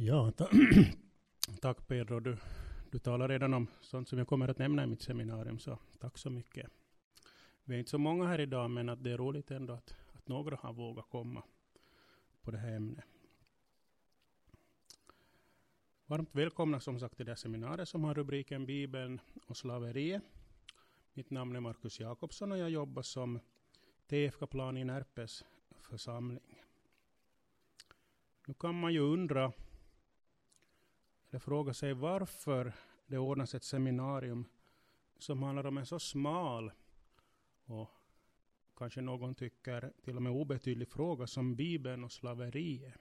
Ja, ta tack Pedro. Du, du talar redan om sånt som jag kommer att nämna i mitt seminarium, så tack så mycket. Vi är inte så många här idag, men att det är roligt ändå att, att några har vågat komma på det här ämnet. Varmt välkomna som sagt till det här seminariet som har rubriken Bibeln och slaveriet. Mitt namn är Markus Jakobsson och jag jobbar som TFK-plan i Närpes församling. Nu kan man ju undra, eller fråga sig varför det ordnas ett seminarium som handlar om en så smal och kanske någon tycker till och med obetydlig fråga som Bibeln och slaveriet.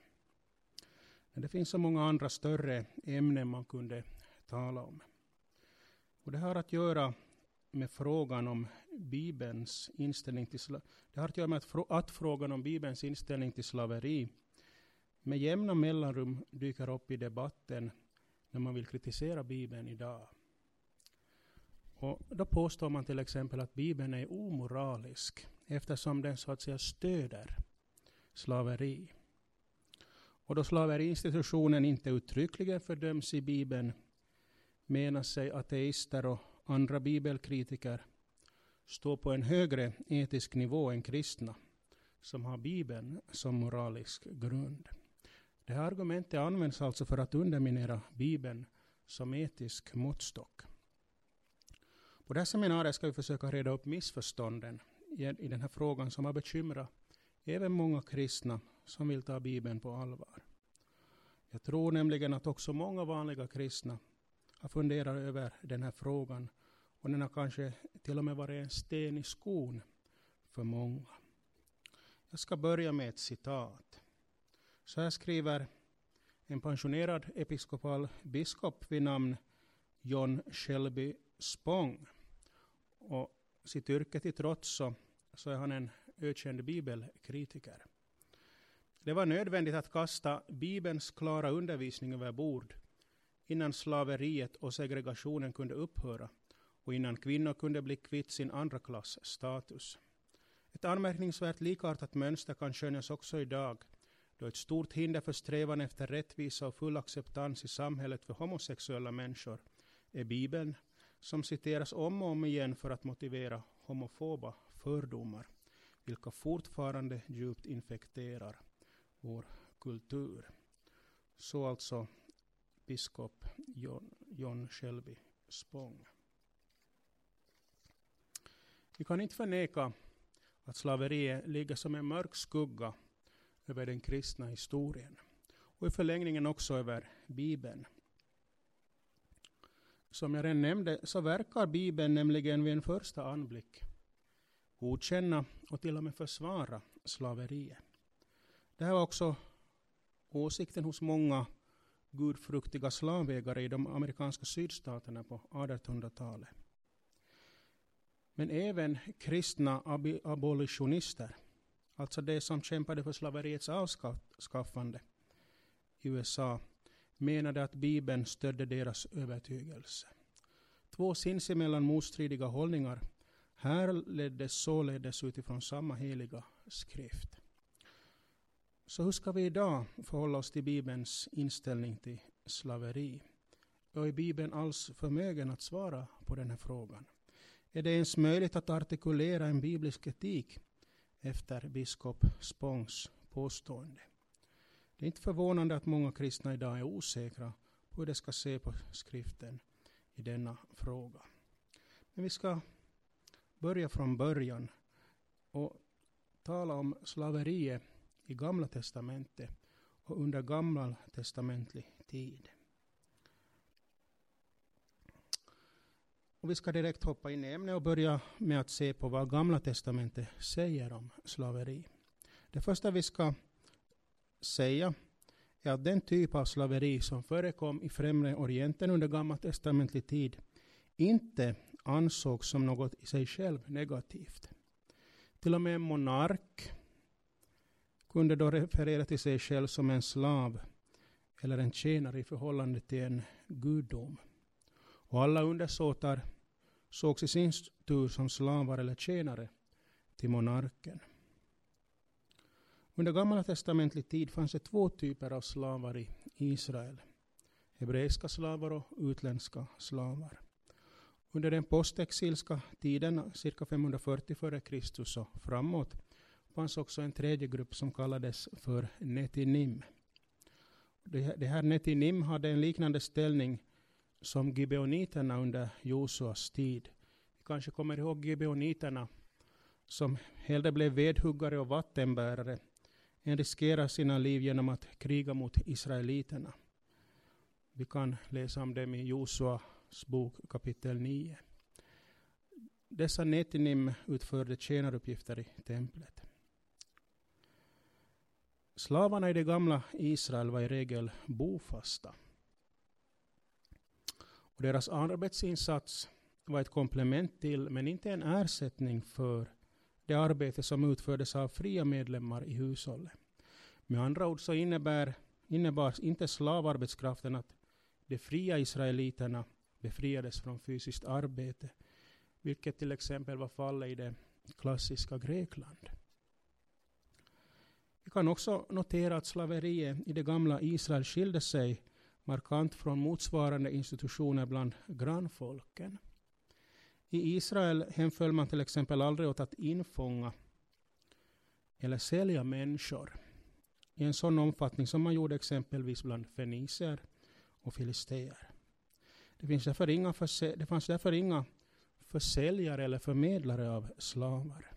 Men det finns så många andra större ämnen man kunde tala om. Och det har att göra med frågan om Bibelns inställning till Det har att göra med att, att frågan om Bibelns inställning till slaveri med jämna mellanrum dyker upp i debatten när man vill kritisera Bibeln idag. Och då påstår man till exempel att Bibeln är omoralisk eftersom den så att säga stöder slaveri. Och då slaveriinstitutionen inte uttryckligen fördöms i Bibeln menar sig ateister och andra bibelkritiker stå på en högre etisk nivå än kristna som har Bibeln som moralisk grund. Det här argumentet används alltså för att underminera Bibeln som etisk måttstock. På det här seminariet ska vi försöka reda upp missförstånden i den här frågan som har bekymrat även många kristna som vill ta Bibeln på allvar. Jag tror nämligen att också många vanliga kristna har funderat över den här frågan och den har kanske till och med varit en sten i skon för många. Jag ska börja med ett citat. Så här skriver en pensionerad episkopal biskop vid namn John Shelby Spong. Och sitt yrke till trots så, så är han en ökänd bibelkritiker. Det var nödvändigt att kasta Bibelns klara undervisning över bord innan slaveriet och segregationen kunde upphöra och innan kvinnor kunde bli kvitt sin andra klass status. Ett anmärkningsvärt likartat mönster kan skönjas också idag då ett stort hinder för strävan efter rättvisa och full acceptans i samhället för homosexuella människor är Bibeln, som citeras om och om igen för att motivera homofoba fördomar, vilka fortfarande djupt infekterar vår kultur. Så alltså biskop John, John Shelby Spång. Vi kan inte förneka att slaveriet ligger som en mörk skugga över den kristna historien och i förlängningen också över Bibeln. Som jag redan nämnde så verkar Bibeln nämligen vid en första anblick godkänna och till och med försvara slaveriet. Det här var också åsikten hos många gudfruktiga slavägare i de amerikanska sydstaterna på 1800-talet. Men även kristna abolitionister alltså de som kämpade för slaveriets avskaffande i USA, menade att Bibeln stödde deras övertygelse. Två sinsemellan motstridiga hållningar härleddes således utifrån samma heliga skrift. Så hur ska vi idag förhålla oss till Bibelns inställning till slaveri? Och är Bibeln alls förmögen att svara på den här frågan? Är det ens möjligt att artikulera en biblisk etik efter biskop Spångs påstående. Det är inte förvånande att många kristna idag är osäkra på hur de ska se på skriften i denna fråga. Men vi ska börja från början och tala om slaveriet i Gamla testamentet och under gammaltestamentlig tid. Och vi ska direkt hoppa in i ämnet och börja med att se på vad Gamla Testamentet säger om slaveri. Det första vi ska säga är att den typ av slaveri som förekom i Främre Orienten under gammaltestamentlig tid inte ansågs som något i sig själv negativt. Till och med en monark kunde då referera till sig själv som en slav eller en tjänare i förhållande till en gudom. Och alla undersåtar sågs i sin tur som slavar eller tjänare till monarken. Under gamla testamentlig tid fanns det två typer av slavar i Israel. Hebreiska slavar och utländska slavar. Under den postexilska tiden, cirka 540 f.Kr. och framåt, fanns också en tredje grupp som kallades för Netinim. Det här Netinim hade en liknande ställning som gibeoniterna under Josuas tid. Vi kanske kommer ihåg gibeoniterna som hellre blev vedhuggare och vattenbärare än riskerar sina liv genom att kriga mot israeliterna. Vi kan läsa om dem i Josuas bok kapitel 9. Dessa Netinim utförde tjänaruppgifter i templet. Slavarna i det gamla Israel var i regel bofasta. Och deras arbetsinsats var ett komplement till, men inte en ersättning för, det arbete som utfördes av fria medlemmar i hushållet. Med andra ord så innebär, innebar inte slavarbetskraften att de fria israeliterna befriades från fysiskt arbete, vilket till exempel var fallet i det klassiska Grekland. Vi kan också notera att slaveriet i det gamla Israel skilde sig markant från motsvarande institutioner bland grannfolken. I Israel hemföll man till exempel aldrig åt att infånga eller sälja människor i en sån omfattning som man gjorde exempelvis bland fenicier och filisteer. Det, finns därför inga det fanns därför inga försäljare eller förmedlare av slavar.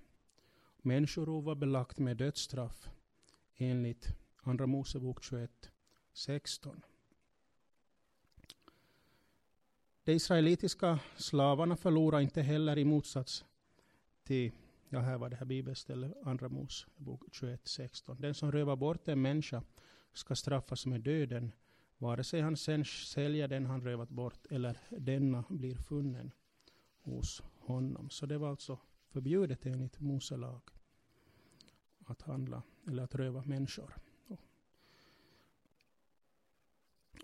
Människorov var belagt med dödsstraff enligt Andra Mosebok 21, 16. De israelitiska slavarna förlorade inte heller i motsats till, ja här var det här bibelstället, Andra Mosebok 21, 16. Den som rövar bort en människa ska straffas med döden, vare sig han sen säljer den han rövat bort eller denna blir funnen hos honom. Så det var alltså förbjudet enligt Mose lag att handla eller att röva människor.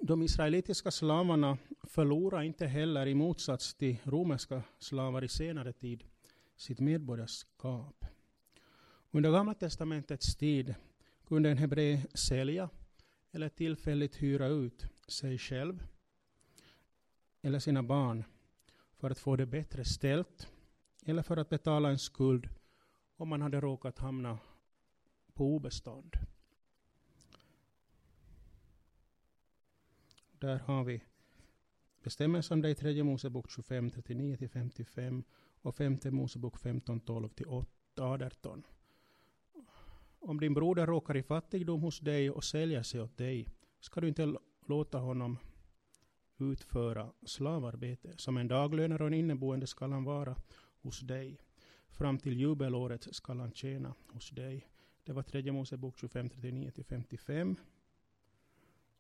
De israelitiska slavarna förlorade inte heller i motsats till romerska slavar i senare tid sitt medborgarskap. Under Gamla testamentets tid kunde en hebré sälja eller tillfälligt hyra ut sig själv eller sina barn för att få det bättre ställt eller för att betala en skuld om man hade råkat hamna på obestånd. Där har vi bestämmelser om det i tredje Mosebok 25, 39-55 och femte Mosebok 15, 12 18. Om din broder råkar i fattigdom hos dig och säljer sig åt dig ska du inte låta honom utföra slavarbete. Som en daglönare och en inneboende skall han vara hos dig. Fram till jubelåret skall han tjäna hos dig. Det var tredje Mosebok 25, 39-55.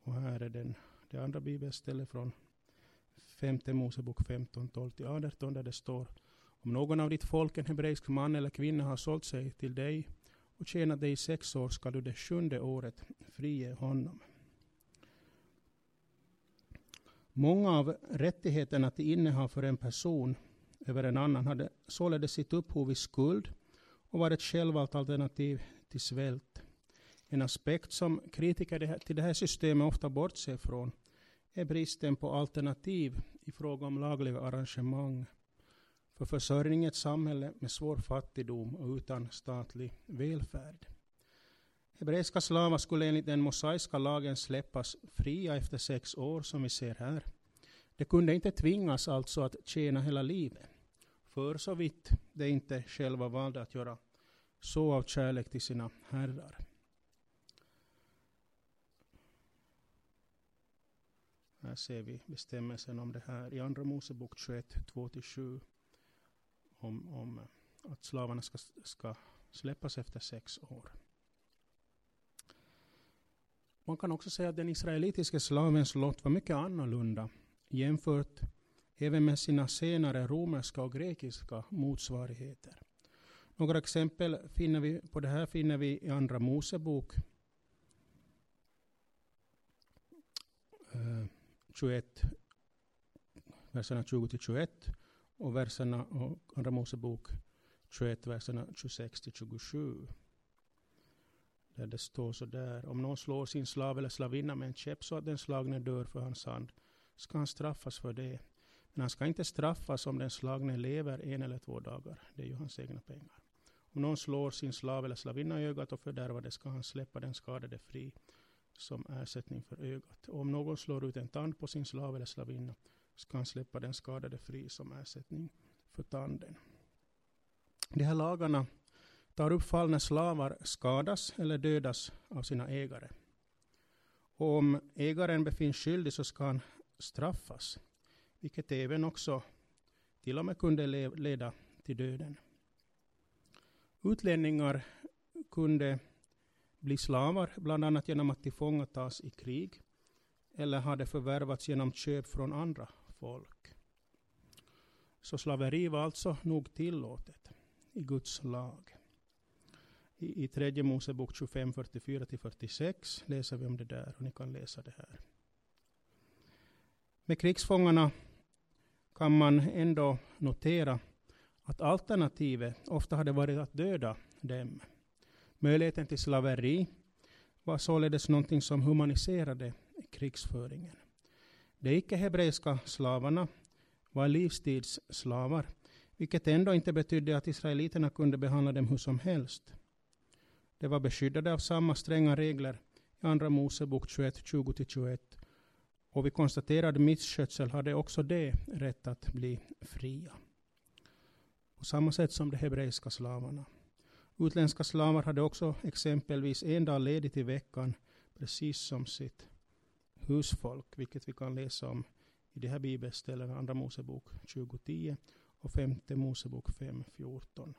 Och här är den, det andra bibelstället från femte Mosebok 15, 12 till 18, där det står Om någon av ditt folk, en hebreisk man eller kvinna, har sålt sig till dig och tjänat dig i sex år ska du det sjunde året frige honom. Många av rättigheterna till innehav för en person över en annan hade således sitt upphov i skuld och var ett självvalt alternativ till svält. En aspekt som kritiker till det här systemet ofta bortser från är bristen på alternativ i fråga om lagliga arrangemang för försörjning i ett samhälle med svår fattigdom och utan statlig välfärd. Hebreiska slavar skulle enligt den mosaiska lagen släppas fria efter sex år, som vi ser här. De kunde inte tvingas alltså att tjäna hela livet, för så vitt de inte själva valde att göra så av kärlek till sina herrar. Ser vi bestämmelsen om det här i Andra Mosebok 21, 2-7. Om, om att slavarna ska, ska släppas efter sex år. Man kan också säga att den israelitiska slavens lott var mycket annorlunda jämfört även med sina senare romerska och grekiska motsvarigheter. Några exempel finner vi, på det här finner vi i Andra Mosebok 21, verserna 20-21 och verserna och Andra Mosebok 21, verserna 26-27. Där det står så där. Om någon slår sin slav eller slavinna med en käpp så att den slagne dör för hans hand, ska han straffas för det. Men han ska inte straffas om den slagne lever en eller två dagar. Det är ju hans egna pengar. Om någon slår sin slav eller slavinna i ögat och fördärvar det ska han släppa den skadade fri som ersättning för ögat. Och om någon slår ut en tand på sin slav eller slavinna ska han släppa den skadade fri som ersättning för tanden. De här lagarna tar upp fall när slavar skadas eller dödas av sina ägare. Och om ägaren befinns skyldig så ska han straffas, vilket även också till och med kunde leda till döden. Utlänningar kunde bli slavar, bland annat genom att tillfångatas i krig, eller hade förvärvats genom köp från andra folk. Så slaveri var alltså nog tillåtet i Guds lag. I, i tredje Mosebok 25, 44-46 läser vi om det där och ni kan läsa det här. Med krigsfångarna kan man ändå notera att alternativet ofta hade varit att döda dem. Möjligheten till slaveri var således någonting som humaniserade krigsföringen. De icke-hebreiska slavarna var livstidsslavar, vilket ändå inte betydde att israeliterna kunde behandla dem hur som helst. De var beskyddade av samma stränga regler i Andra Mosebok 21, 20-21. Och vid konstaterad misskötsel hade också de rätt att bli fria. På samma sätt som de hebreiska slavarna. Utländska slavar hade också exempelvis en dag ledigt i veckan, precis som sitt husfolk, vilket vi kan läsa om i det här bibelställena, Andra Mosebok 2010 och Femte Mosebok 5.14.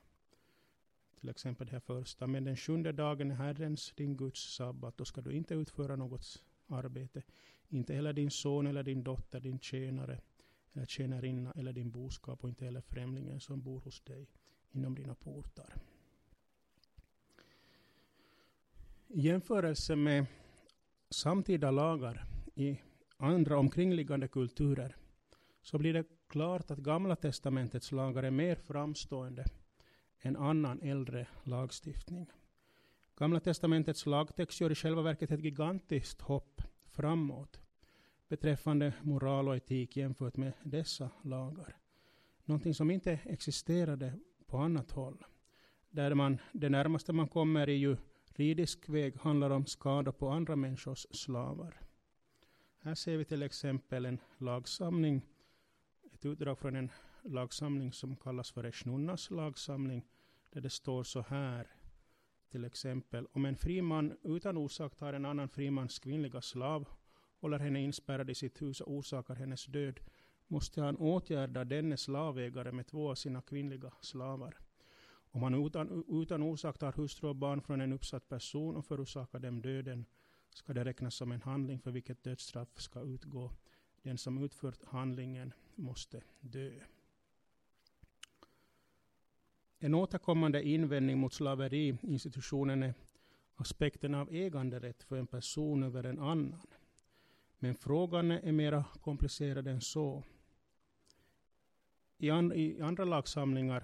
Till exempel det här första. Men den sjunde dagen är Herrens, din Guds sabbat. Då ska du inte utföra något arbete. Inte heller din son eller din dotter, din tjänare eller tjänarinna eller din boskap och inte heller främlingen som bor hos dig inom dina portar. I jämförelse med samtida lagar i andra omkringliggande kulturer så blir det klart att Gamla testamentets lagar är mer framstående än annan äldre lagstiftning. Gamla testamentets lagtext gör i själva verket ett gigantiskt hopp framåt beträffande moral och etik jämfört med dessa lagar. Någonting som inte existerade på annat håll. Där man, det närmaste man kommer i juridisk väg handlar om skada på andra människors slavar. Här ser vi till exempel en lagsamling, ett utdrag från en lagsamling som kallas för Eshnunnas lagsamling, där det står så här, till exempel, om en fri man utan orsak tar en annan frimans kvinnliga slav, håller henne inspärrad i sitt hus och orsakar hennes död, måste han åtgärda denne slavägare med två av sina kvinnliga slavar. Om han utan, utan orsak tar hustru och barn från en uppsatt person och förorsakar dem döden, ska det räknas som en handling för vilket dödsstraff ska utgå. Den som utfört handlingen måste dö. En återkommande invändning mot slaveriinstitutionen är aspekten av äganderätt för en person över en annan. Men frågan är mer komplicerad än så. I, an, I, andra lagsamlingar,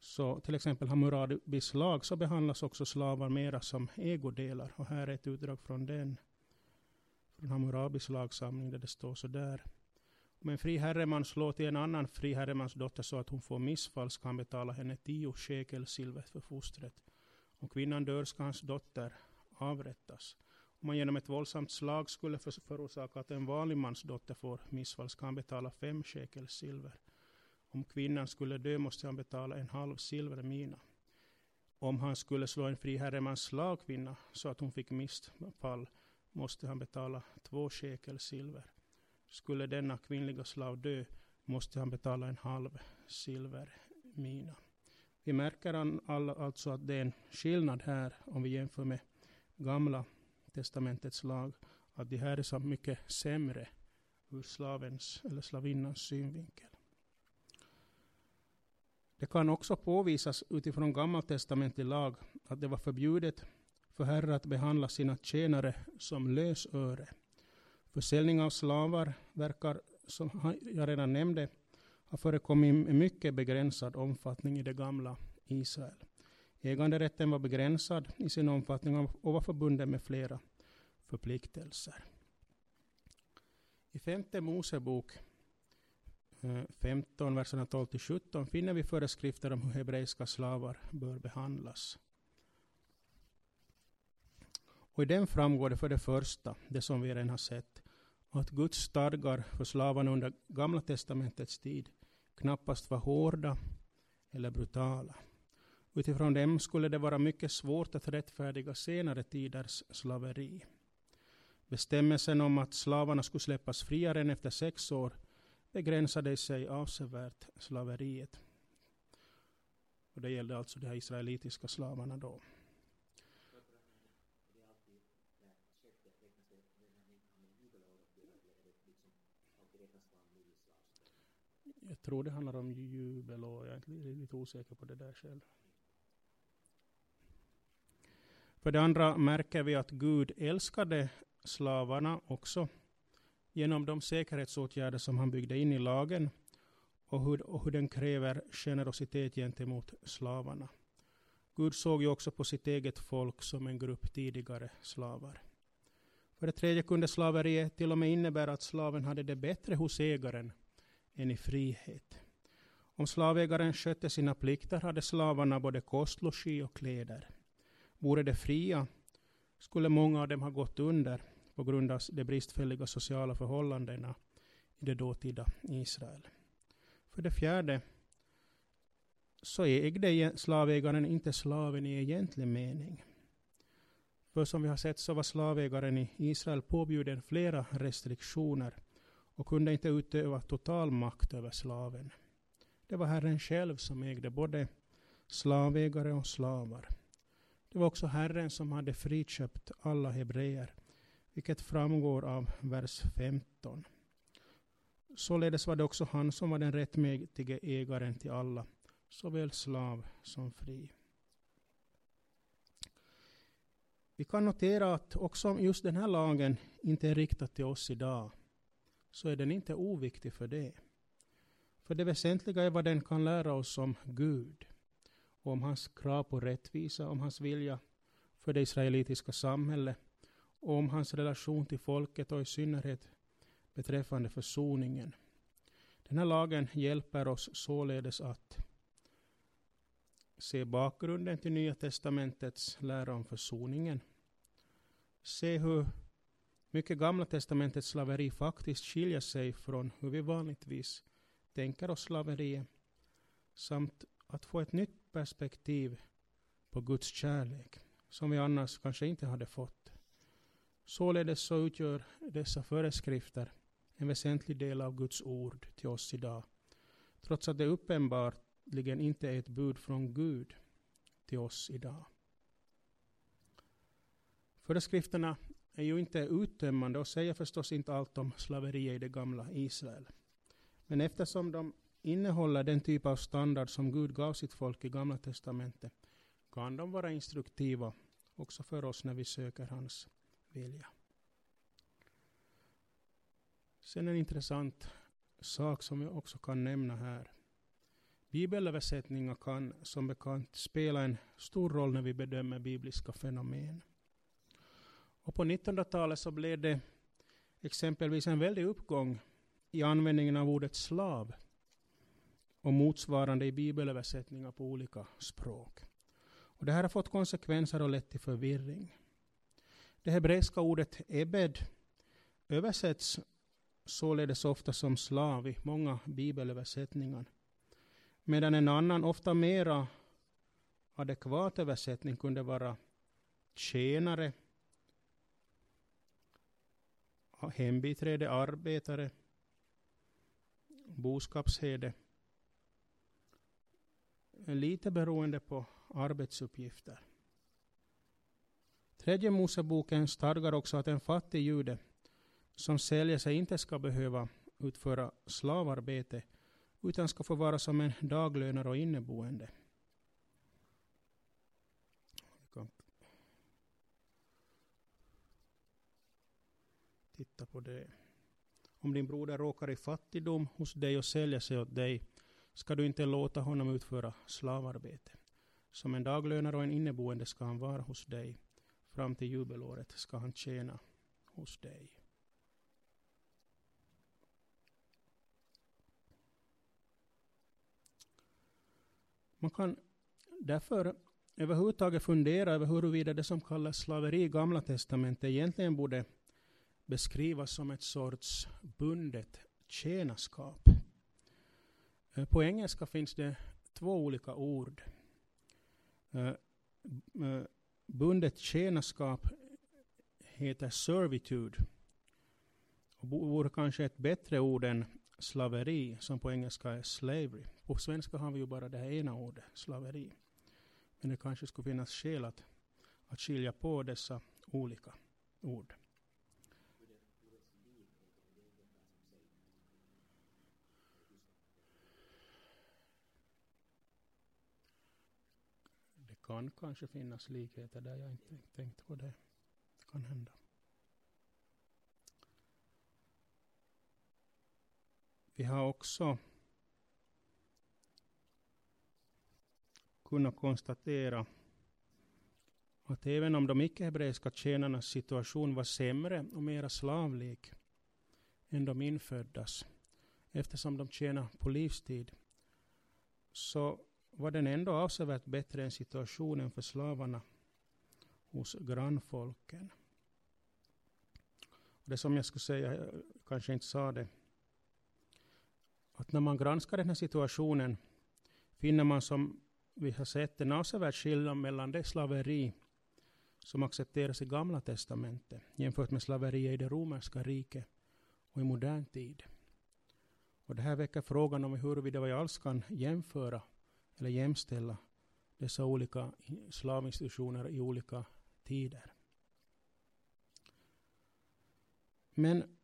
så till exempel Hammurabis lag, så behandlas också slavar mera som ägodelar. Och här är ett utdrag från den. Från Hammurabis lagsamling där det står så där. Om en fri herreman slår till en annan fri herremans dotter så att hon får missfall ska han betala henne tio shekel silver för fostret. Om kvinnan dör ska hans dotter avrättas. Om man genom ett våldsamt slag skulle förorsaka att en vanlig mans dotter får missfall ska han betala fem shekel silver. Om kvinnan skulle dö måste han betala en halv silvermina. Om han skulle slå en friherremans slavkvinna slagkvinna så att hon fick missfall måste han betala två shekel silver. Skulle denna kvinnliga slav dö måste han betala en halv silvermina. Vi märker alltså att det är en skillnad här om vi jämför med gamla testamentets lag. Att det här är så mycket sämre ur slavens eller slavinnans synvinkel. Det kan också påvisas utifrån gammaltestamentlig lag att det var förbjudet för herrar att behandla sina tjänare som lösöre. Försäljning av slavar verkar, som jag redan nämnde, ha förekommit i mycket begränsad omfattning i det gamla Israel. Äganderätten var begränsad i sin omfattning och var förbunden med flera förpliktelser. I femte Mosebok Eh, 15, verserna 12 17 finner vi föreskrifter om hur hebreiska slavar bör behandlas. Och I den framgår det för det första, det som vi redan har sett, att Guds stadgar för slavarna under Gamla testamentets tid knappast var hårda eller brutala. Utifrån dem skulle det vara mycket svårt att rättfärdiga senare tiders slaveri. Bestämmelsen om att slavarna skulle släppas fria redan efter sex år begränsade sig avsevärt slaveriet. Och det gällde alltså de här israelitiska slavarna då. Jag tror det handlar om jubelår. Jag är lite osäker på det där själv. För det andra märker vi att Gud älskade slavarna också genom de säkerhetsåtgärder som han byggde in i lagen och hur, och hur den kräver generositet gentemot slavarna. Gud såg ju också på sitt eget folk som en grupp tidigare slavar. För det tredje kunde slaveriet till och med innebära att slaven hade det bättre hos ägaren än i frihet. Om slavägaren skötte sina plikter hade slavarna både kost, logi och kläder. Vore de fria skulle många av dem ha gått under på grund av de bristfälliga sociala förhållandena i det dåtida Israel. För det fjärde så ägde slavägaren inte slaven i egentlig mening. För som vi har sett så var slavägaren i Israel påbjuden flera restriktioner och kunde inte utöva total makt över slaven. Det var Herren själv som ägde både slavägare och slavar. Det var också Herren som hade friköpt alla hebreer, vilket framgår av vers 15. Således var det också han som var den rättmätige ägaren till alla, såväl slav som fri. Vi kan notera att också om just den här lagen inte är riktad till oss idag, så är den inte oviktig för det. För det väsentliga är vad den kan lära oss om Gud, och om hans krav på rättvisa, om hans vilja för det israelitiska samhället, och om hans relation till folket och i synnerhet beträffande försoningen. Den här lagen hjälper oss således att se bakgrunden till Nya testamentets lära om försoningen. Se hur mycket Gamla testamentets slaveri faktiskt skiljer sig från hur vi vanligtvis tänker oss slaveriet. Samt att få ett nytt perspektiv på Guds kärlek som vi annars kanske inte hade fått. Således så utgör dessa föreskrifter en väsentlig del av Guds ord till oss idag. Trots att det uppenbarligen inte är ett bud från Gud till oss idag. Föreskrifterna är ju inte uttömmande och säger förstås inte allt om slaveriet i det gamla Israel. Men eftersom de innehåller den typ av standard som Gud gav sitt folk i Gamla Testamentet kan de vara instruktiva också för oss när vi söker hans vilja. Sen en intressant sak som jag också kan nämna här. Bibelöversättningar kan som bekant spela en stor roll när vi bedömer bibliska fenomen. Och på 1900-talet så blev det exempelvis en väldig uppgång i användningen av ordet slav och motsvarande i bibelöversättningar på olika språk. Och det här har fått konsekvenser och lett till förvirring. Det hebreiska ordet ebed översätts således ofta som slav i många bibelöversättningar. Medan en annan, ofta mera adekvat översättning kunde vara tjänare, hembiträde, arbetare, boskapsherde. Lite beroende på arbetsuppgifter. Tredje Moseboken stadgar också att en fattig jude som säljer sig inte ska behöva utföra slavarbete utan ska få vara som en daglönare och inneboende. Titta på det. Om din broder råkar i fattigdom hos dig och säljer sig åt dig ska du inte låta honom utföra slavarbete. Som en daglönare och en inneboende ska han vara hos dig. Fram till jubelåret ska han tjäna hos dig. Man kan därför överhuvudtaget fundera över huruvida det som kallas slaveri i Gamla Testamentet egentligen borde beskrivas som ett sorts bundet tjänarskap. Eh, på engelska finns det två olika ord. Eh, eh, Bundet tjänarskap heter servitude. Och vore kanske ett bättre ord än slaveri, som på engelska är slavery. På svenska har vi ju bara det här ena ordet, slaveri. Men det kanske skulle finnas skäl att, att skilja på dessa olika ord. Det kan kanske finnas likheter där jag inte tänkt på det. Det kan hända. Vi har också kunnat konstatera att även om de icke-hebreiska tjänarnas situation var sämre och mera slavlik än de inföddas, eftersom de tjänade på livstid, så var den ändå avsevärt bättre än situationen för slavarna hos grannfolken. Det som jag skulle säga, jag kanske inte sa det, att när man granskar den här situationen finner man som vi har sett en avsevärd skillnad mellan det slaveri som accepteras i Gamla Testamentet jämfört med slaveriet i det romerska riket och i modern tid. Och det här väcker frågan om huruvida vi alls kan jämföra eller jämställa dessa olika slavinstitutioner i olika tider. Men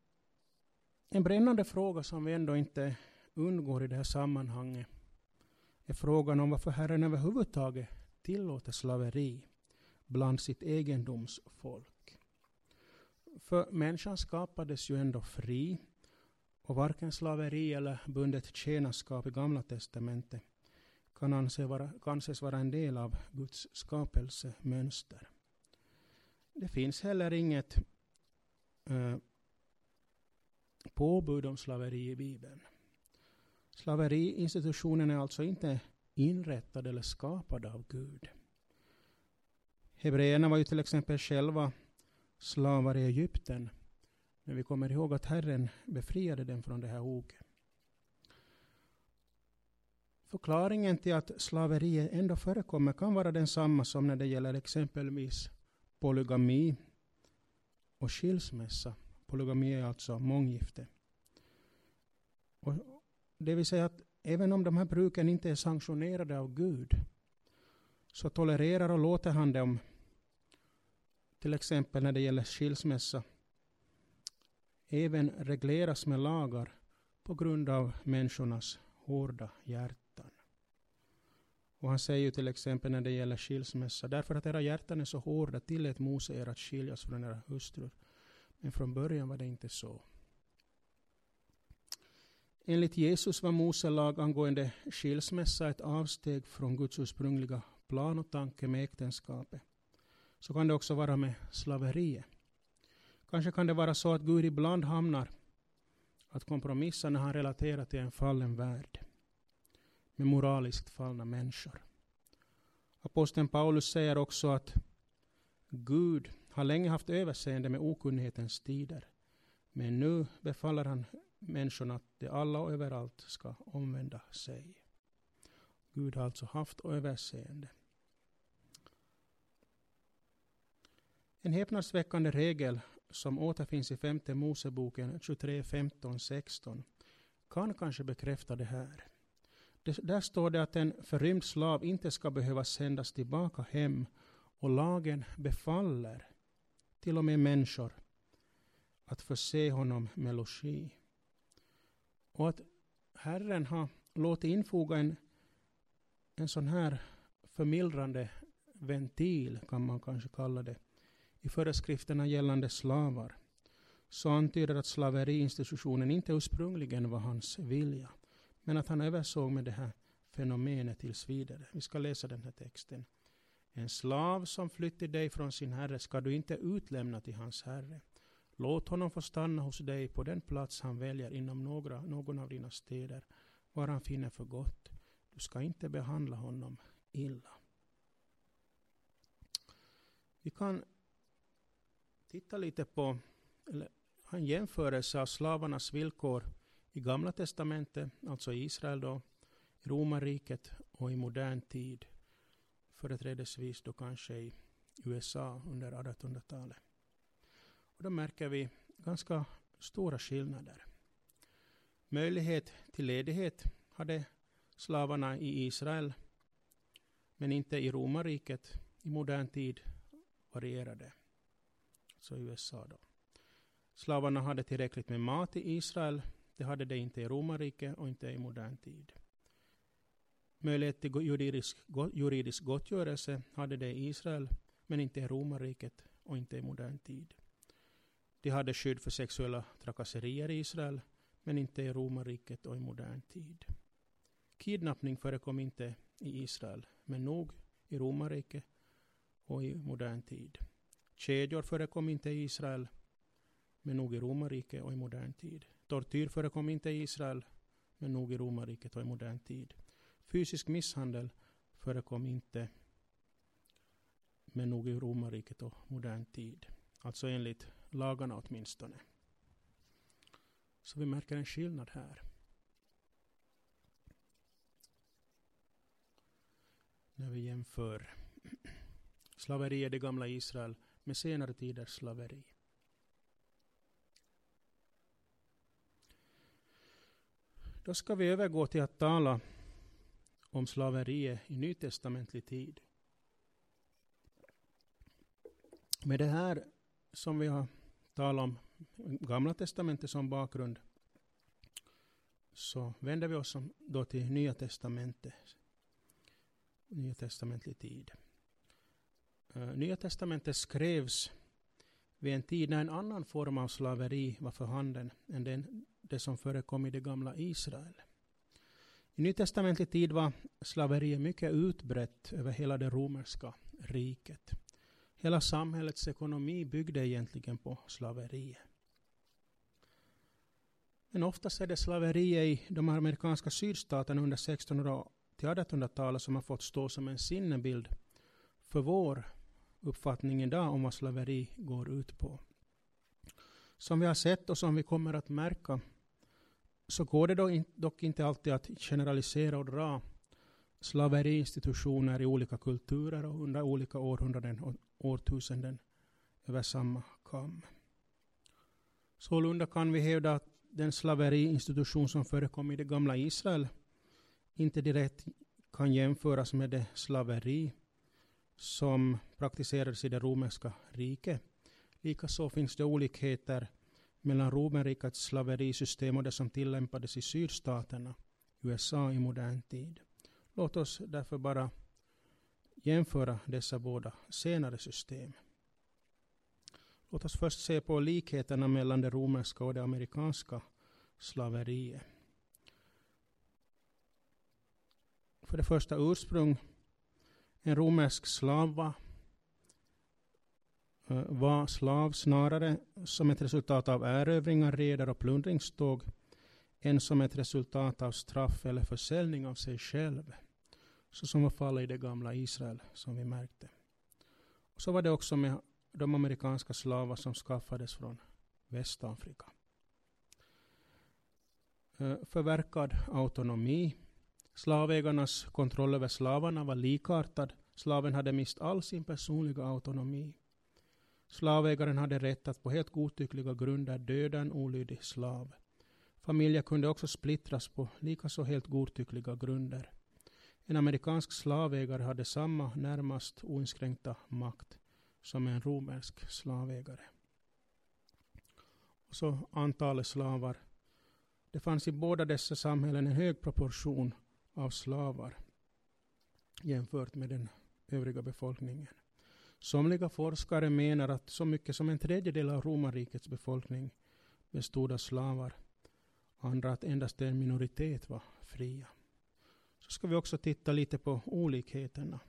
en brännande fråga som vi ändå inte undgår i det här sammanhanget är frågan om varför Herren överhuvudtaget tillåter slaveri bland sitt egendomsfolk. För människan skapades ju ändå fri och varken slaveri eller bundet tjänarskap i Gamla Testamentet kan anses vara, anses vara en del av Guds skapelsemönster. Det finns heller inget eh, påbud om slaveri i Bibeln. Slaveriinstitutionen är alltså inte inrättad eller skapad av Gud. Hebreerna var ju till exempel själva slavar i Egypten. Men vi kommer ihåg att Herren befriade dem från det här oket. Förklaringen till att slaveri ändå förekommer kan vara densamma som när det gäller exempelvis polygami och skilsmässa. Polygami är alltså månggifte. Och det vill säga att även om de här bruken inte är sanktionerade av Gud så tolererar och låter han dem till exempel när det gäller skilsmässa även regleras med lagar på grund av människornas hårda hjärta. Och han säger ju till exempel när det gäller skilsmässa, därför att era hjärtan är så hårda tillät Mose er att skiljas från era hustrur. Men från början var det inte så. Enligt Jesus var Mose lag angående skilsmässa ett avsteg från Guds ursprungliga plan och tanke med äktenskapet. Så kan det också vara med slaveriet. Kanske kan det vara så att Gud ibland hamnar att kompromissa när han relaterar till en fallen värld med moraliskt fallna människor. Aposteln Paulus säger också att Gud har länge haft överseende med okunnighetens tider. Men nu befaller han människorna att de alla och överallt ska omvända sig. Gud har alltså haft överseende. En häpnadsväckande regel som återfinns i femte Moseboken 23, 15, 16 kan kanske bekräfta det här. Det, där står det att en förrymd slav inte ska behöva sändas tillbaka hem och lagen befaller till och med människor att förse honom med logi. Och att Herren har låtit infoga en, en sån här förmildrande ventil, kan man kanske kalla det, i föreskrifterna gällande slavar, så antyder att slaveriinstitutionen inte ursprungligen var hans vilja, men att han översåg med det här fenomenet tills vidare. Vi ska läsa den här texten. En slav som flyttar dig från sin herre ska du inte utlämna till hans herre. Låt honom få stanna hos dig på den plats han väljer inom några, någon av dina städer, var han finner för gott. Du ska inte behandla honom illa. Vi kan titta lite på, eller ha en jämförelse av slavarnas villkor i Gamla Testamentet, alltså i Israel då, i romarriket och i modern tid. Företrädesvis då kanske i USA under 1800-talet. Och då märker vi ganska stora skillnader. Möjlighet till ledighet hade slavarna i Israel, men inte i romarriket. I modern tid varierade. Så USA då. Slavarna hade tillräckligt med mat i Israel. Det hade det inte i romarriket och inte i modern tid. Möjlighet till juridisk, juridisk gottgörelse hade det i Israel, men inte i romarriket och inte i modern tid. De hade skydd för sexuella trakasserier i Israel, men inte i romarriket och i modern tid. Kidnappning förekom inte i Israel, men nog i romarriket och i modern tid. Kedjor förekom inte i Israel, men nog i romarriket och i modern tid. Tortyr förekom inte i Israel, men nog i romarriket och i modern tid. Fysisk misshandel förekom inte, men nog i romarriket och modern tid. Alltså enligt lagarna åtminstone. Så vi märker en skillnad här. När vi jämför slaveri i det gamla Israel med senare tiders slaveri. Då ska vi övergå till att tala om slaveriet i nytestamentlig tid. Med det här som vi har talat om Gamla testamentet som bakgrund så vänder vi oss då till Nya testamentet. Nya testamentlig tid. Eh, Nya testamentet skrevs vid en tid när en annan form av slaveri var för handen än den, det som förekom i det gamla Israel. I nytestamentlig tid var slaveriet mycket utbrett över hela det romerska riket. Hela samhällets ekonomi byggde egentligen på slaveriet. Men oftast är det slaveriet i de amerikanska sydstaterna under 1600 till 1800-talet som har fått stå som en sinnebild för vår uppfattning idag om vad slaveri går ut på. Som vi har sett och som vi kommer att märka så går det dock inte alltid att generalisera och dra slaveriinstitutioner i olika kulturer och under olika århundraden och årtusenden över samma kam. Sålunda kan vi hävda att den slaveriinstitution som förekom i det gamla Israel inte direkt kan jämföras med det slaveri som praktiserades i det romerska riket. Likaså finns det olikheter mellan romerrikets slaverisystem och det som tillämpades i sydstaterna, USA i modern tid. Låt oss därför bara jämföra dessa båda senare system. Låt oss först se på likheterna mellan det romerska och det amerikanska slaveriet. För det första ursprung. En romersk slav var, eh, var slav snarare som ett resultat av erövringar, reder och plundringståg än som ett resultat av straff eller försäljning av sig själv. Så som var fallet i det gamla Israel, som vi märkte. Och så var det också med de amerikanska slavar som skaffades från Västafrika. Eh, förverkad autonomi. Slavägarnas kontroll över slavarna var likartad. Slaven hade mist all sin personliga autonomi. Slavägaren hade rätt att på helt godtyckliga grunder döda en olydig slav. Familjer kunde också splittras på likaså helt godtyckliga grunder. En amerikansk slavägare hade samma närmast oinskränkta makt som en romersk slavägare. Och så antalet slavar. Det fanns i båda dessa samhällen en hög proportion av slavar jämfört med den övriga befolkningen. Somliga forskare menar att så mycket som en tredjedel av romarrikets befolkning bestod av slavar. Andra att endast en minoritet var fria. så ska vi också titta lite på olikheterna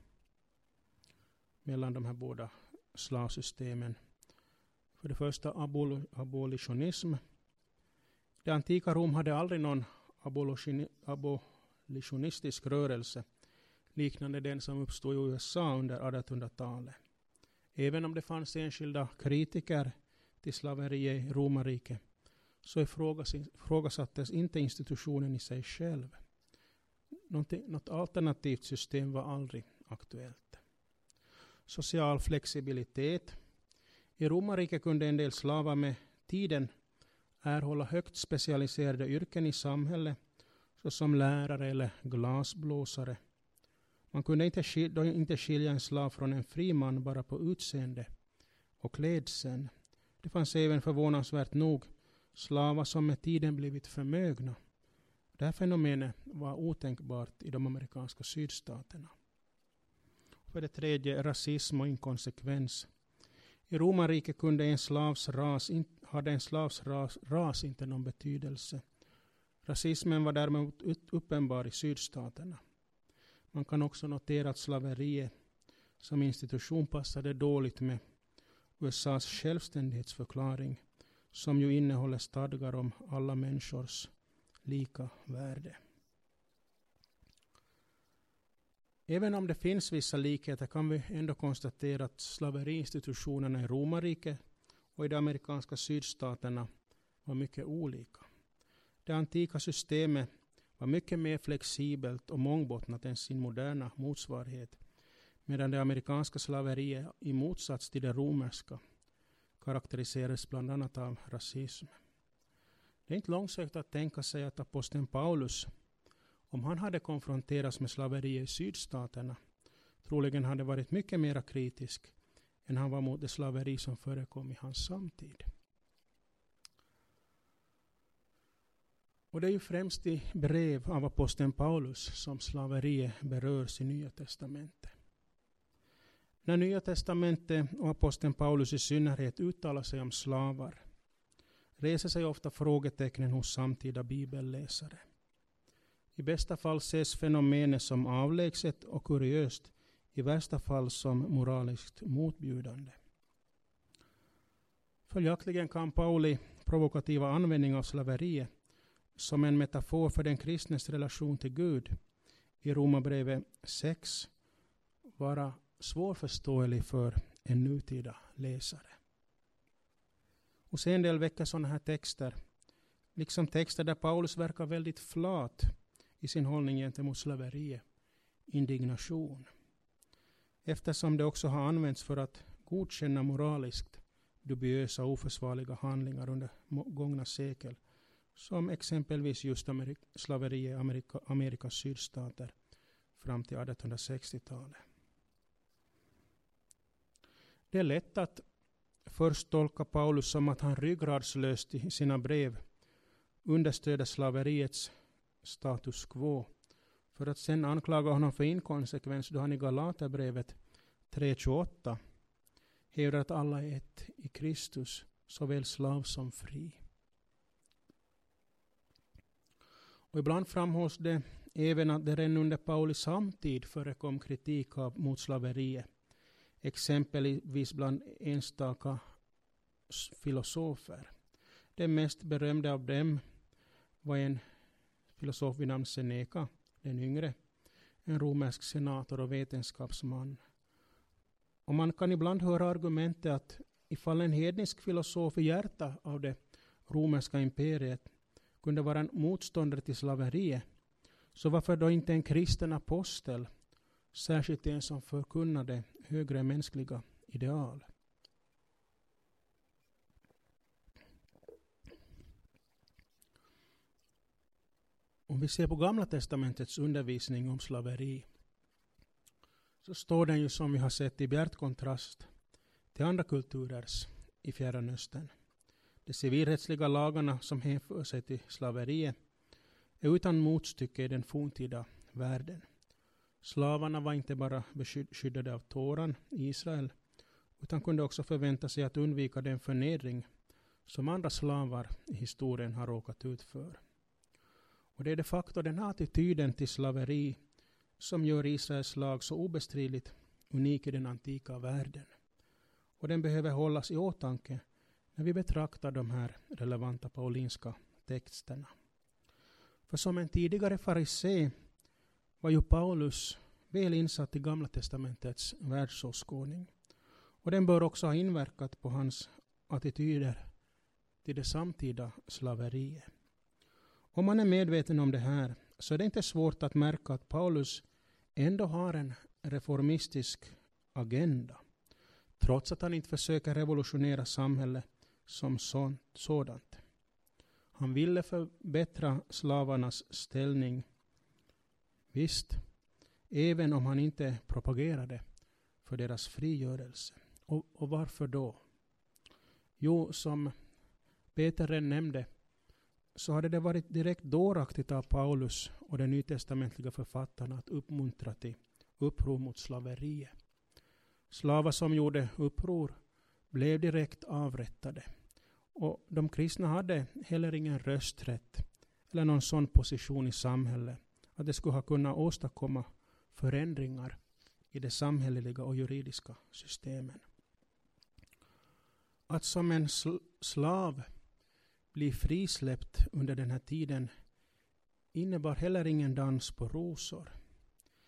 mellan de här båda slavsystemen. För det första abol abolitionism. Det antika Rom hade aldrig någon abolitionistisk rörelse liknande den som uppstod i USA under 1800-talet. Även om det fanns enskilda kritiker till slaveriet i romarriket så ifrågasattes inte institutionen i sig själv. Något alternativt system var aldrig aktuellt. Social flexibilitet. I romarriket kunde en del slavar med tiden erhålla högt specialiserade yrken i samhället såsom lärare eller glasblåsare. Man kunde inte skilja, inte skilja en slav från en fri man bara på utseende och klädseln. Det fanns även förvånansvärt nog slavar som med tiden blivit förmögna. Det här fenomenet var otänkbart i de amerikanska sydstaterna. För det tredje rasism och inkonsekvens. I romarriket kunde en slavs ras, hade en slavs ras, ras inte någon betydelse. Rasismen var däremot uppenbar i sydstaterna. Man kan också notera att slaveriet som institution passade dåligt med USAs självständighetsförklaring som ju innehåller stadgar om alla människors lika värde. Även om det finns vissa likheter kan vi ändå konstatera att slaveriinstitutionerna i romarriket och i de amerikanska sydstaterna var mycket olika. Det antika systemet var mycket mer flexibelt och mångbottnat än sin moderna motsvarighet, medan det amerikanska slaveriet i motsats till det romerska karaktäriserades bland annat av rasism. Det är inte långsökt att tänka sig att aposteln Paulus, om han hade konfronterats med slaveriet i sydstaterna, troligen hade varit mycket mer kritisk än han var mot det slaveri som förekom i hans samtid. Och det är ju främst i brev av aposteln Paulus som slaveriet berörs i Nya Testamentet. När Nya Testamentet och aposteln Paulus i synnerhet uttalar sig om slavar reser sig ofta frågetecknen hos samtida bibelläsare. I bästa fall ses fenomenet som avlägset och kuriöst, i värsta fall som moraliskt motbjudande. Följaktligen kan Pauli provokativa användning av slaveriet som en metafor för den kristnes relation till Gud i Romarbrevet 6 vara svårförståelig för en nutida läsare. Och en del väcker sådana här texter, liksom texter där Paulus verkar väldigt flat i sin hållning gentemot slaveriet, indignation. Eftersom det också har använts för att godkänna moraliskt dubiösa och oförsvarliga handlingar under gångna sekel, som exempelvis just slaveriet i Amerika, Amerikas sydstater fram till 1860-talet. Det är lätt att först tolka Paulus som att han ryggradslöst i sina brev understöder slaveriets status quo för att sen anklaga honom för inkonsekvens då han i Galaterbrevet 3.28 hävdar att alla är ett i Kristus, såväl slav som fri. Och ibland framhålls det även att det redan under Pauli samtid förekom kritik av mot slaveriet exempelvis bland enstaka filosofer. Den mest berömde av dem var en filosof vid namn Seneca, den yngre, en romersk senator och vetenskapsman. Och man kan ibland höra argumentet att ifall en hednisk filosof i hjärtat av det romerska imperiet kunde vara en motståndare till slaveriet, så varför då inte en kristen apostel, särskilt en som förkunnade högre mänskliga ideal. Om vi ser på Gamla Testamentets undervisning om slaveri så står den ju som vi har sett i bjärt kontrast till andra kulturers i Fjärran Östern. De civilrättsliga lagarna som hänför sig till slaveriet är utan motstycke i den forntida världen. Slavarna var inte bara beskyddade av Toran i Israel, utan kunde också förvänta sig att undvika den förnedring som andra slavar i historien har råkat ut för. Och det är de facto den här attityden till slaveri som gör Israels lag så obestridligt unik i den antika världen. Och den behöver hållas i åtanke när vi betraktar de här relevanta paulinska texterna. För som en tidigare farisé var ju Paulus väl insatt i Gamla testamentets världsåskådning. Och den bör också ha inverkat på hans attityder till det samtida slaveriet. Om man är medveten om det här så är det inte svårt att märka att Paulus ändå har en reformistisk agenda. Trots att han inte försöker revolutionera samhället som sådant. Han ville förbättra slavarnas ställning. Visst, även om han inte propagerade för deras frigörelse. Och, och varför då? Jo, som Peter redan nämnde, så hade det varit direkt dåraktigt av Paulus och de nytestamentliga författarna att uppmuntra till uppror mot slaveriet. Slavar som gjorde uppror blev direkt avrättade. Och de kristna hade heller ingen rösträtt eller någon sån position i samhället att det skulle ha kunnat åstadkomma förändringar i de samhälleliga och juridiska systemen. Att som en sl slav bli frisläppt under den här tiden innebar heller ingen dans på rosor.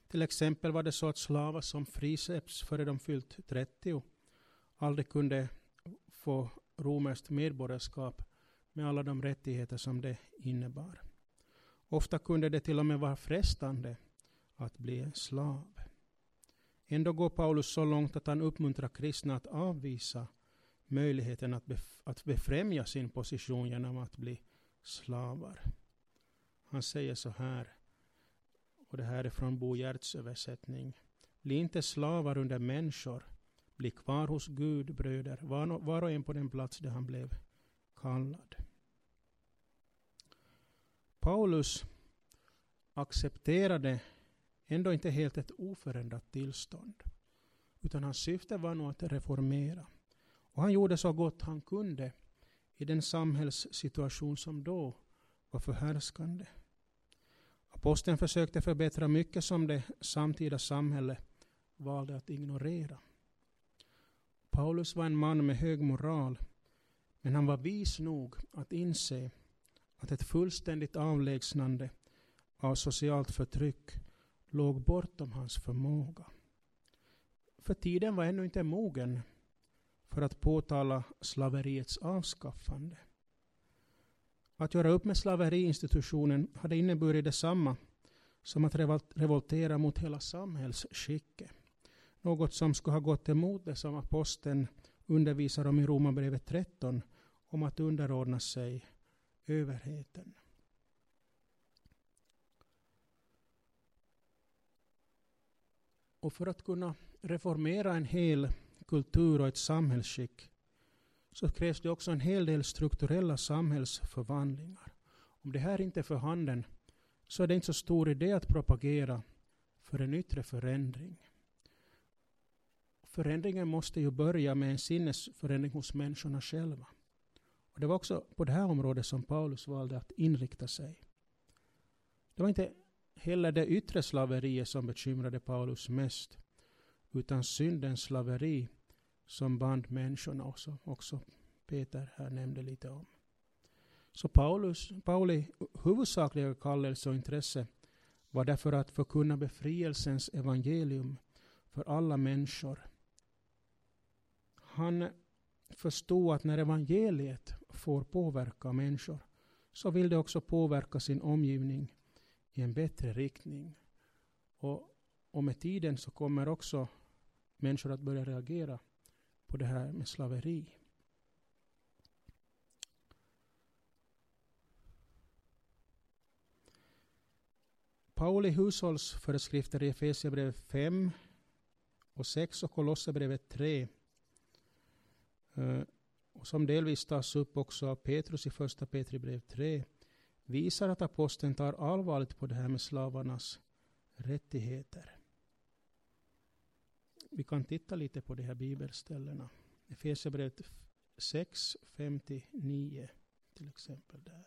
Till exempel var det så att slavar som frisläpps före de fyllt 30 aldrig kunde få romerskt medborgarskap med alla de rättigheter som det innebar. Ofta kunde det till och med vara frestande att bli slav. Ändå går Paulus så långt att han uppmuntrar kristna att avvisa möjligheten att, bef att befrämja sin position genom att bli slavar. Han säger så här, och det här är från Bo Giertz översättning. Bli inte slavar under människor, bli kvar hos Gud, bröder, var och en på den plats där han blev kallad. Paulus accepterade ändå inte helt ett oförändrat tillstånd. Utan hans syfte var nog att reformera. Och han gjorde så gott han kunde i den samhällssituation som då var förhärskande. Aposteln försökte förbättra mycket som det samtida samhället valde att ignorera. Paulus var en man med hög moral, men han var vis nog att inse att ett fullständigt avlägsnande av socialt förtryck låg bortom hans förmåga. För tiden var ännu inte mogen för att påtala slaveriets avskaffande. Att göra upp med slaveriinstitutionen hade inneburit detsamma som att revoltera mot hela samhällsskicket. Något som skulle ha gått emot det som aposteln undervisar om i Romarbrevet 13 om att underordna sig överheten. Och för att kunna reformera en hel kultur och ett samhällsskick så krävs det också en hel del strukturella samhällsförvandlingar. Om det här inte är för handen så är det inte så stor idé att propagera för en yttre förändring. Förändringen måste ju börja med en sinnesförändring hos människorna själva. Och det var också på det här området som Paulus valde att inrikta sig. Det var inte heller det yttre slaveriet som bekymrade Paulus mest, utan syndens slaveri som band människorna och som också Peter här nämnde lite om. Så Paulus, Pauli huvudsakliga kallelse och intresse var därför att förkunna befrielsens evangelium för alla människor. Han förstod att när evangeliet får påverka människor så vill det också påverka sin omgivning i en bättre riktning. Och, och med tiden så kommer också människor att börja reagera på det här med slaveri. Pauli hushållsföreskrifter i Efesierbrevet 5 och 6 och Kolosserbrevet 3 Eh, och som delvis tas upp också av Petrus i första Petri brev 3 visar att aposteln tar allvarligt på det här med slavarnas rättigheter. Vi kan titta lite på de här bibelställena. Efesierbrevet 6, 59 till exempel där.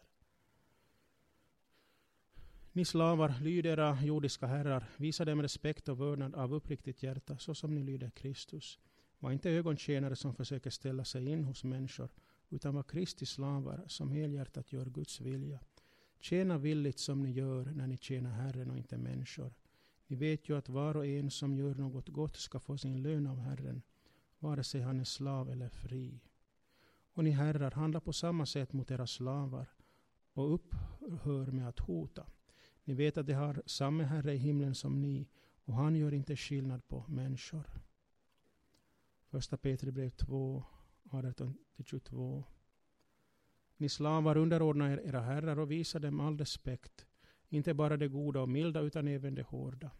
Ni slavar, lyd era jordiska herrar, visa dem respekt och vördnad av uppriktigt hjärta, så som ni lyder Kristus. Var inte ögontjänare som försöker ställa sig in hos människor, utan var Kristi slavar som helhjärtat gör Guds vilja. Tjäna villigt som ni gör när ni tjänar Herren och inte människor. Ni vet ju att var och en som gör något gott ska få sin lön av Herren, vare sig han är slav eller fri. Och ni herrar, handla på samma sätt mot era slavar och upphör med att hota. Ni vet att de har samma Herre i himlen som ni och han gör inte skillnad på människor. Första Petri brev 2, 18-22. Ni slavar underordna er era herrar och visa dem all respekt, inte bara det goda och milda utan även det hårda.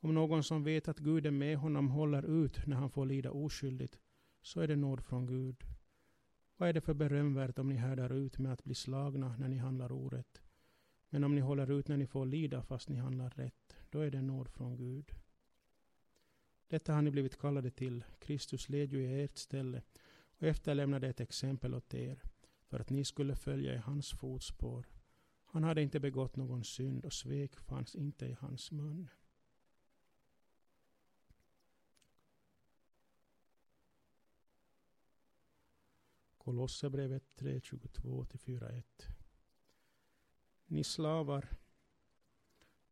Om någon som vet att Gud är med honom håller ut när han får lida oskyldigt, så är det nåd från Gud. Vad är det för berömvärt om ni härdar ut med att bli slagna när ni handlar orätt? Men om ni håller ut när ni får lida fast ni handlar rätt, då är det nåd från Gud. Detta har ni blivit kallade till. Kristus led ju i ert ställe och efterlämnade ett exempel åt er för att ni skulle följa i hans fotspår. Han hade inte begått någon synd och svek fanns inte i hans mun. Kolosserbrevet 3, 22-4.1 Ni slavar,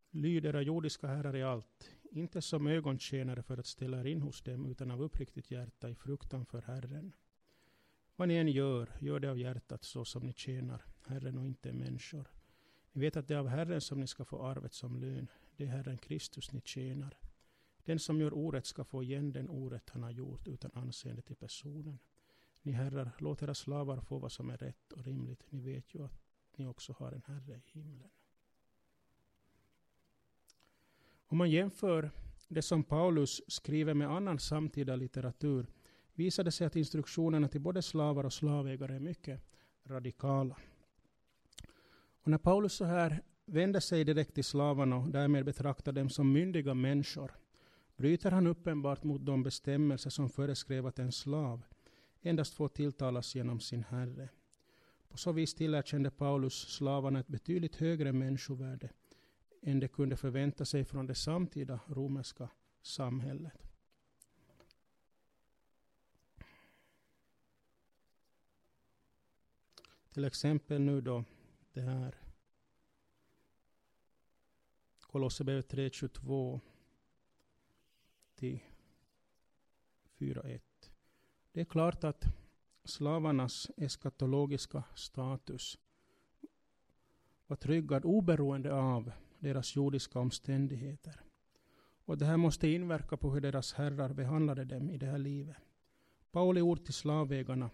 lyd era jordiska herrar i allt, inte som ögontjänare för att ställa er in hos dem, utan av uppriktigt hjärta i fruktan för Herren. Vad ni än gör, gör det av hjärtat så som ni tjänar Herren och inte människor. Ni vet att det är av Herren som ni ska få arvet som lön. Det är Herren Kristus ni tjänar. Den som gör orätt ska få igen den orätt han har gjort utan anseende till personen. Ni herrar, låt era slavar få vad som är rätt och rimligt. Ni vet ju att ni också har en Herre i himlen. Om man jämför det som Paulus skriver med annan samtida litteratur visar det sig att instruktionerna till både slavar och slavägare är mycket radikala. Och när Paulus så här vänder sig direkt till slavarna och därmed betraktar dem som myndiga människor bryter han uppenbart mot de bestämmelser som föreskrev att en slav endast får tilltalas genom sin herre. På så vis tillerkände Paulus slavarna ett betydligt högre människovärde än de kunde förvänta sig från det samtida romerska samhället. Till exempel nu då det här Kolosserbrevet 3.22 till 4.1. Det är klart att slavarnas eskatologiska status var tryggad oberoende av deras jordiska omständigheter. Och det här måste inverka på hur deras herrar behandlade dem i det här livet. Pauli ord till slavägarna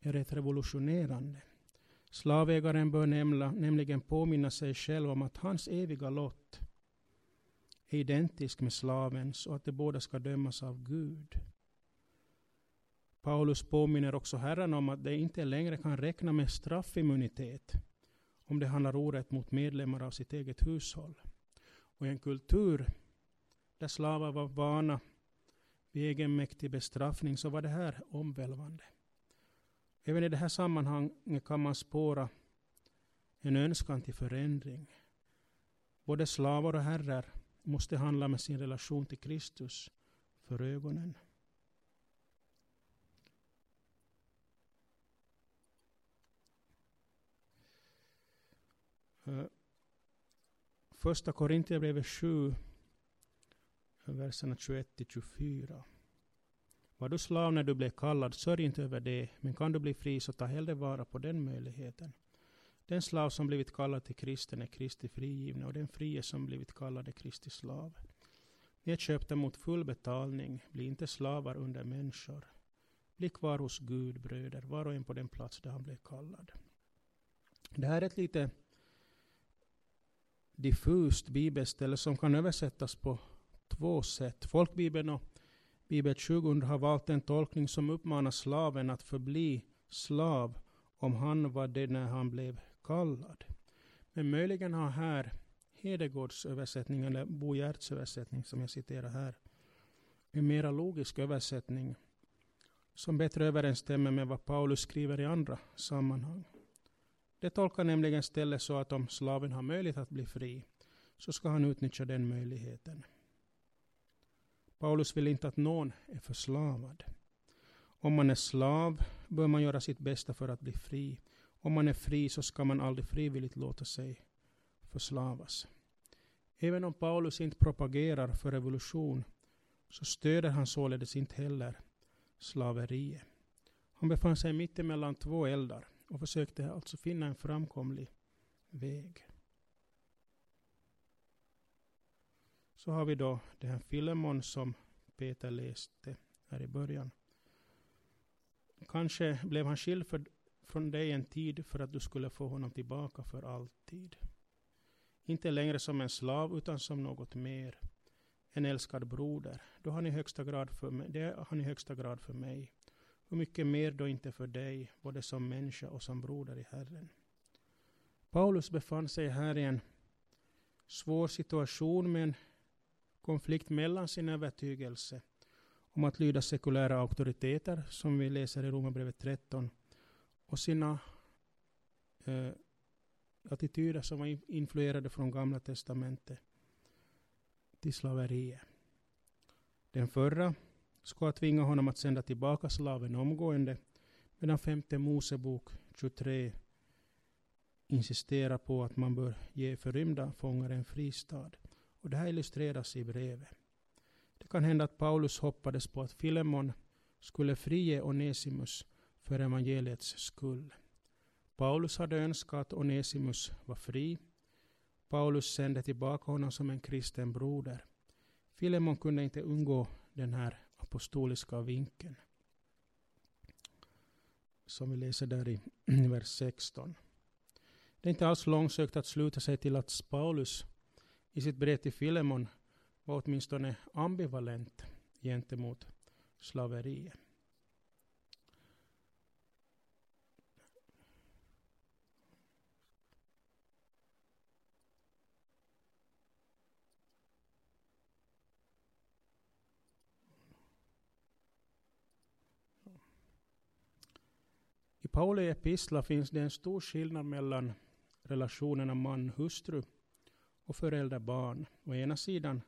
är rätt revolutionerande. Slavägaren bör nämla, nämligen påminna sig själv om att hans eviga lott är identisk med slavens och att de båda ska dömas av Gud. Paulus påminner också herrarna om att de inte längre kan räkna med straffimmunitet om det handlar orätt mot medlemmar av sitt eget hushåll. Och i en kultur där slavar var vana vid egenmäktig bestraffning så var det här omvälvande. Även i det här sammanhanget kan man spåra en önskan till förändring. Både slavar och herrar måste handla med sin relation till Kristus för ögonen. Eh, första Korintierbrevet 7, verserna 21-24. Var du slav när du blev kallad, sörj inte över det, men kan du bli fri så ta hellre vara på den möjligheten. Den slav som blivit kallad till kristen är Kristi frigivne och den frie som blivit kallad är Kristi slav. Ni är köpta mot full betalning, bli inte slavar under människor. Bli kvar hos Gud, bröder, var och en på den plats där han blev kallad. Det här är ett lite diffust bibelställe som kan översättas på två sätt. Folkbibeln och Bibel 2000 har valt en tolkning som uppmanar slaven att förbli slav om han var det när han blev kallad. Men möjligen har här Hedegårds översättning, eller Bo Giertz översättning som jag citerar här, en mera logisk översättning som bättre överensstämmer med vad Paulus skriver i andra sammanhang. Det tolkar nämligen stället så att om slaven har möjlighet att bli fri, så ska han utnyttja den möjligheten. Paulus vill inte att någon är förslavad. Om man är slav bör man göra sitt bästa för att bli fri. Om man är fri så ska man aldrig frivilligt låta sig förslavas. Även om Paulus inte propagerar för revolution så stöder han således inte heller slaveriet. Han befann sig mitt emellan två eldar och försökte alltså finna en framkomlig väg. Så har vi då den här Filemon som Peter läste här i början. Kanske blev han skild för, från dig en tid för att du skulle få honom tillbaka för alltid. Inte längre som en slav utan som något mer. En älskad broder. Då har ni högsta grad för mig, det har ni högsta grad för mig. Hur mycket mer då inte för dig, både som människa och som broder i Herren. Paulus befann sig här i en svår situation med en konflikt mellan sin övertygelse om att lyda sekulära auktoriteter, som vi läser i Romarbrevet 13, och sina eh, attityder som var influerade från Gamla Testamentet till slaveriet. Den förra skulle tvinga honom att sända tillbaka slaven omgående, medan femte Mosebok 23 insisterar på att man bör ge förrymda fångar en fristad. Och det här illustreras i brevet. Det kan hända att Paulus hoppades på att Filemon skulle frige Onesimus för evangeliets skull. Paulus hade önskat att Onesimus var fri. Paulus sände tillbaka honom som en kristen broder. Filemon kunde inte undgå den här apostoliska vinkeln. Som vi läser där i vers 16. Det är inte alls långsökt att sluta sig till att Paulus i sitt brev till Filemon var åtminstone ambivalent gentemot slaveriet. Pauli epistla finns det en stor skillnad mellan relationerna man-hustru och förälder-barn å ena sidan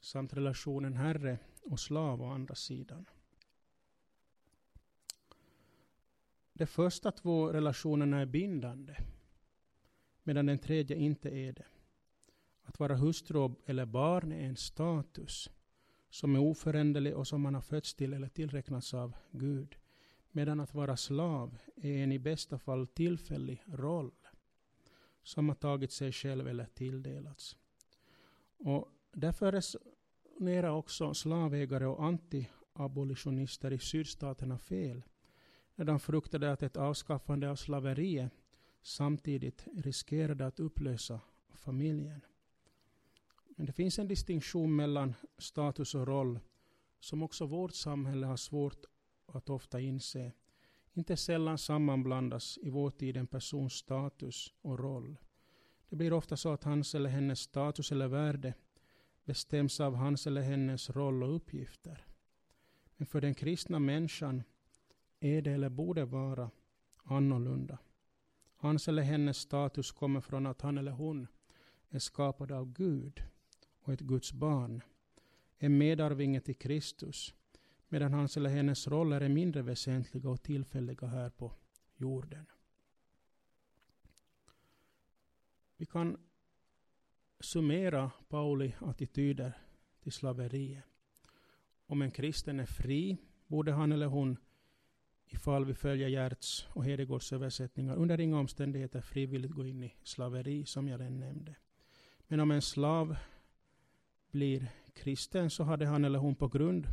samt relationen herre och slav å andra sidan. De första två relationerna är bindande medan den tredje inte är det. Att vara hustru eller barn är en status som är oföränderlig och som man har fötts till eller tillräknats av Gud. Medan att vara slav är en i bästa fall tillfällig roll som har tagit sig själv eller tilldelats. Och därför resonerar också slavägare och anti-abolitionister i sydstaterna fel när de fruktade att ett avskaffande av slaveriet samtidigt riskerade att upplösa familjen. Men det finns en distinktion mellan status och roll som också vårt samhälle har svårt att ofta inse. Inte sällan sammanblandas i vår tid en persons status och roll. Det blir ofta så att hans eller hennes status eller värde bestäms av hans eller hennes roll och uppgifter. Men för den kristna människan är det eller borde vara annorlunda. Hans eller hennes status kommer från att han eller hon är skapad av Gud och ett Guds barn, är medarvinge till Kristus, medan hans eller hennes roller är mindre väsentliga och tillfälliga här på jorden. Vi kan summera Pauli attityder till slaveriet. Om en kristen är fri borde han eller hon, ifall vi följer Gerts och Hedegårds översättningar, under inga omständigheter frivilligt gå in i slaveri, som jag redan nämnde. Men om en slav blir kristen så hade han eller hon på grund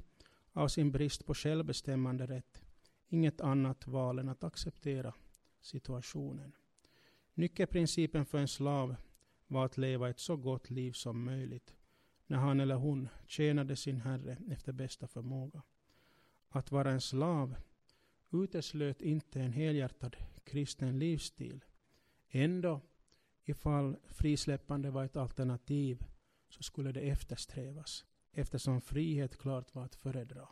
av sin brist på självbestämmande rätt inget annat val än att acceptera situationen. Nyckelprincipen för en slav var att leva ett så gott liv som möjligt när han eller hon tjänade sin herre efter bästa förmåga. Att vara en slav uteslöt inte en helhjärtad kristen livsstil. Ändå, ifall frisläppande var ett alternativ, så skulle det eftersträvas, eftersom frihet klart var att föredra.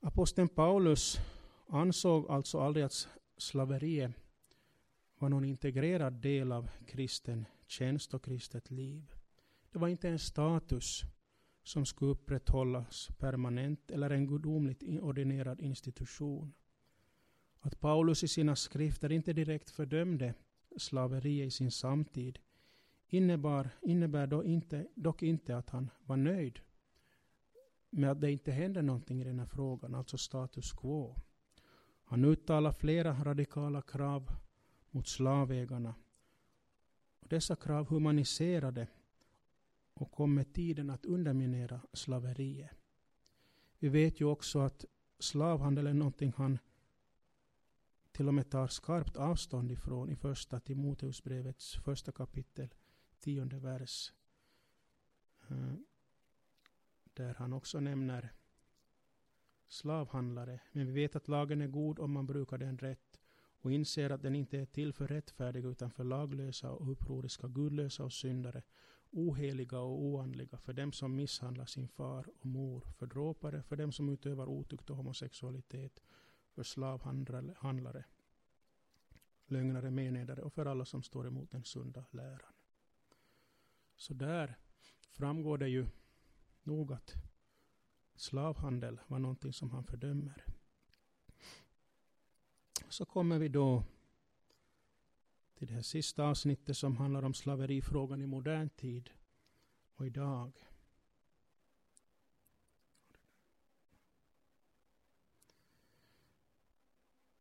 Aposteln Paulus ansåg alltså aldrig att slaveriet var någon integrerad del av kristen tjänst och kristet liv. Det var inte en status som skulle upprätthållas permanent eller en gudomligt ordinerad institution. Att Paulus i sina skrifter inte direkt fördömde slaveri i sin samtid innebar, innebär då inte, dock inte att han var nöjd med att det inte hände någonting i den här frågan, alltså status quo. Han uttalar flera radikala krav mot slavägarna. Och dessa krav humaniserade och kom med tiden att underminera slaveriet. Vi vet ju också att slavhandel är någonting han till och med tar skarpt avstånd ifrån i första Timoteusbrevets första kapitel, tionde vers. Mm. Där han också nämner slavhandlare. Men vi vet att lagen är god om man brukar den rätt och inser att den inte är till för rättfärdiga utan för laglösa och upproriska, gudlösa och syndare, oheliga och oandliga, för dem som misshandlar sin far och mor, för dråpare, för dem som utövar otukt och homosexualitet, för slavhandlare, lögnare, menedare och för alla som står emot den sunda läran. Så där framgår det ju nog att slavhandel var någonting som han fördömer. Så kommer vi då till det här sista avsnittet som handlar om slaverifrågan i modern tid och idag.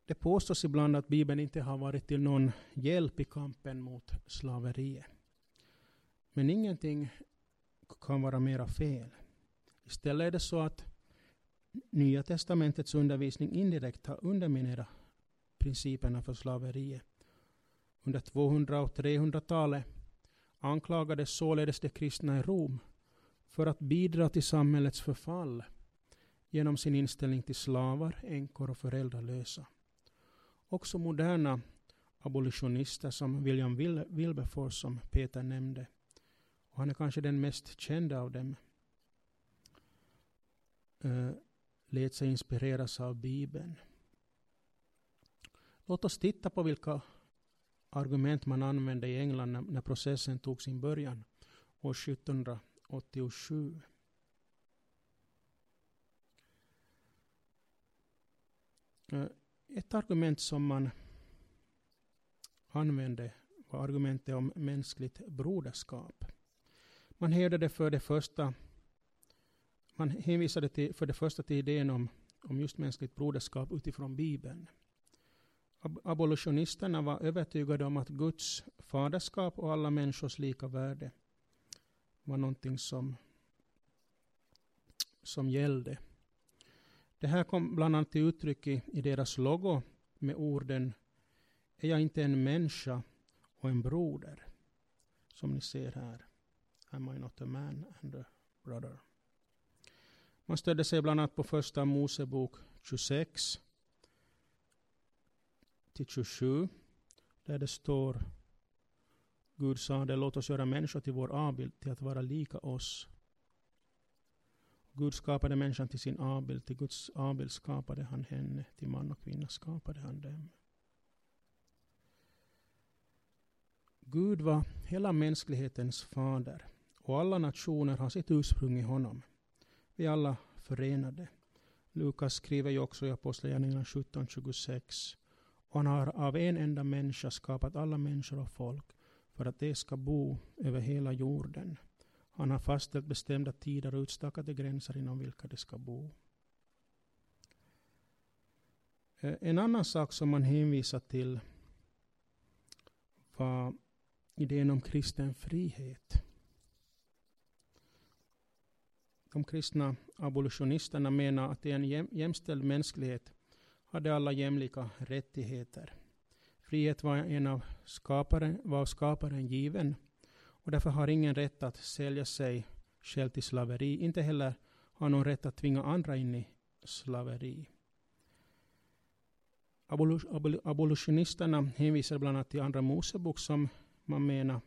Det påstås ibland att Bibeln inte har varit till någon hjälp i kampen mot slaveriet. Men ingenting kan vara mera fel. Istället är det så att Nya testamentets undervisning indirekt har underminerat principerna för slaveriet. Under 200 och 300-talet anklagades således de kristna i Rom för att bidra till samhällets förfall genom sin inställning till slavar, änkor och föräldralösa. Också moderna abolitionister som William Wilberforce som Peter nämnde, och han är kanske den mest kända av dem, uh, lät sig inspireras av Bibeln. Låt oss titta på vilka argument man använde i England när, när processen tog sin början år 1787. Uh, eh, ett argument som man använde var argumentet om mänskligt broderskap. Man hävdade för det första man hänvisade till, för det första till idén om, om just mänskligt broderskap utifrån Bibeln. Ab abolitionisterna var övertygade om att Guds faderskap och alla människors lika värde var någonting som, som gällde. Det här kom bland annat till uttryck i, i deras logo med orden Är jag inte en människa och en broder? Som ni ser här. Am I not a man and a brother? Man stödde sig bland annat på första Mosebok 26 till 27. Där det står Gud sade låt oss göra människor till vår avbild till att vara lika oss. Gud skapade människan till sin avbild, till Guds avbild skapade han henne, till man och kvinna skapade han dem. Gud var hela mänsklighetens fader och alla nationer har sitt ursprung i honom. Vi är alla förenade. Lukas skriver ju också i Apostlagärningarna 17.26 och han har av en enda människa skapat alla människor och folk för att de ska bo över hela jorden. Han har fastställt bestämda tider och utstakade gränser inom vilka de ska bo. Eh, en annan sak som man hänvisar till var idén om kristen frihet. De kristna abolitionisterna menar att i en jämställd mänsklighet hade alla jämlika rättigheter. Frihet var, en av skaparen, var av skaparen given och därför har ingen rätt att sälja sig själv till slaveri. Inte heller har någon rätt att tvinga andra in i slaveri. Abolitionisterna hänvisar bland annat till Andra Mosebok som man menar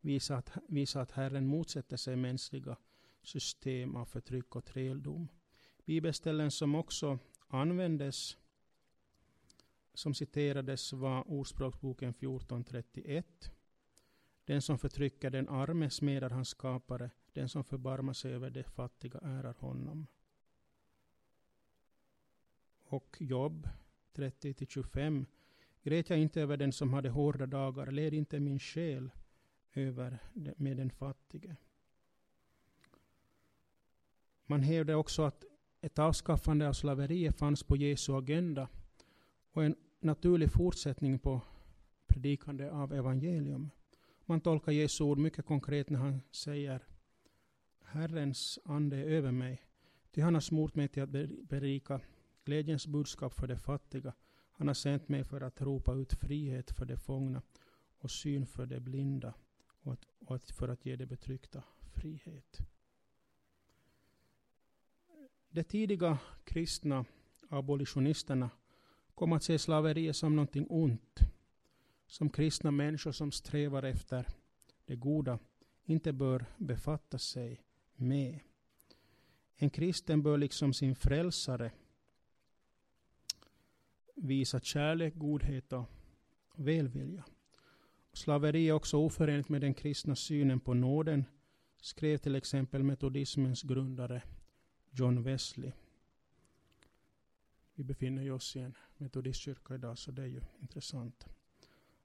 visar att, visar att Herren motsätter sig mänskliga system av förtryck och träldom. Bibelställen som också användes som citerades var Ordspråksboken 14.31. Den som förtrycker den arme smedar hans skapare, den som förbarmar sig över de fattiga ärar honom. Och Jobb 30-25. Grät jag inte över den som hade hårda dagar, led inte min själ över med den fattige. Man hävdar också att ett avskaffande av slaveriet fanns på Jesu agenda och en naturlig fortsättning på predikande av evangelium. Man tolkar Jesu ord mycket konkret när han säger Herrens ande är över mig, ty han har smort mig till att berika glädjens budskap för de fattiga. Han har sänt mig för att ropa ut frihet för de fångna och syn för de blinda och, att, och för att ge de betryckta frihet. De tidiga kristna abolitionisterna kom att se slaveriet som någonting ont. Som kristna människor som strävar efter det goda inte bör befatta sig med. En kristen bör liksom sin frälsare visa kärlek, godhet och välvilja. Slaveri är också oförenligt med den kristna synen på nåden, skrev till exempel metodismens grundare John Wesley. Vi befinner oss i en metodistkyrka idag, så det är ju intressant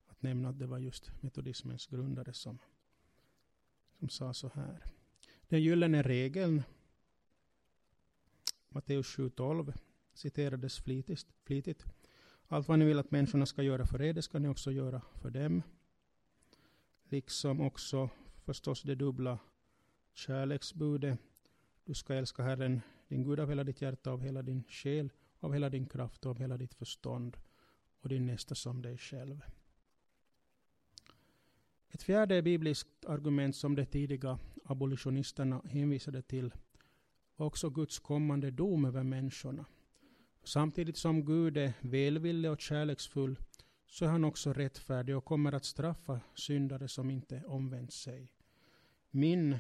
att nämna att det var just metodismens grundare som, som sa så här. Den gyllene regeln, Matteus 7.12, citerades flitigt, flitigt. Allt vad ni vill att människorna ska göra för er, det ska ni också göra för dem. Liksom också förstås det dubbla kärleksbudet. Du ska älska Herren, din Gud, av hela ditt hjärta, av hela din själ, av hela din kraft och av hela ditt förstånd och din nästa som dig själv. Ett fjärde bibliskt argument som de tidiga abolitionisterna hänvisade till var också Guds kommande dom över människorna. Samtidigt som Gud är välvillig och kärleksfull så är han också rättfärdig och kommer att straffa syndare som inte omvänt sig. Min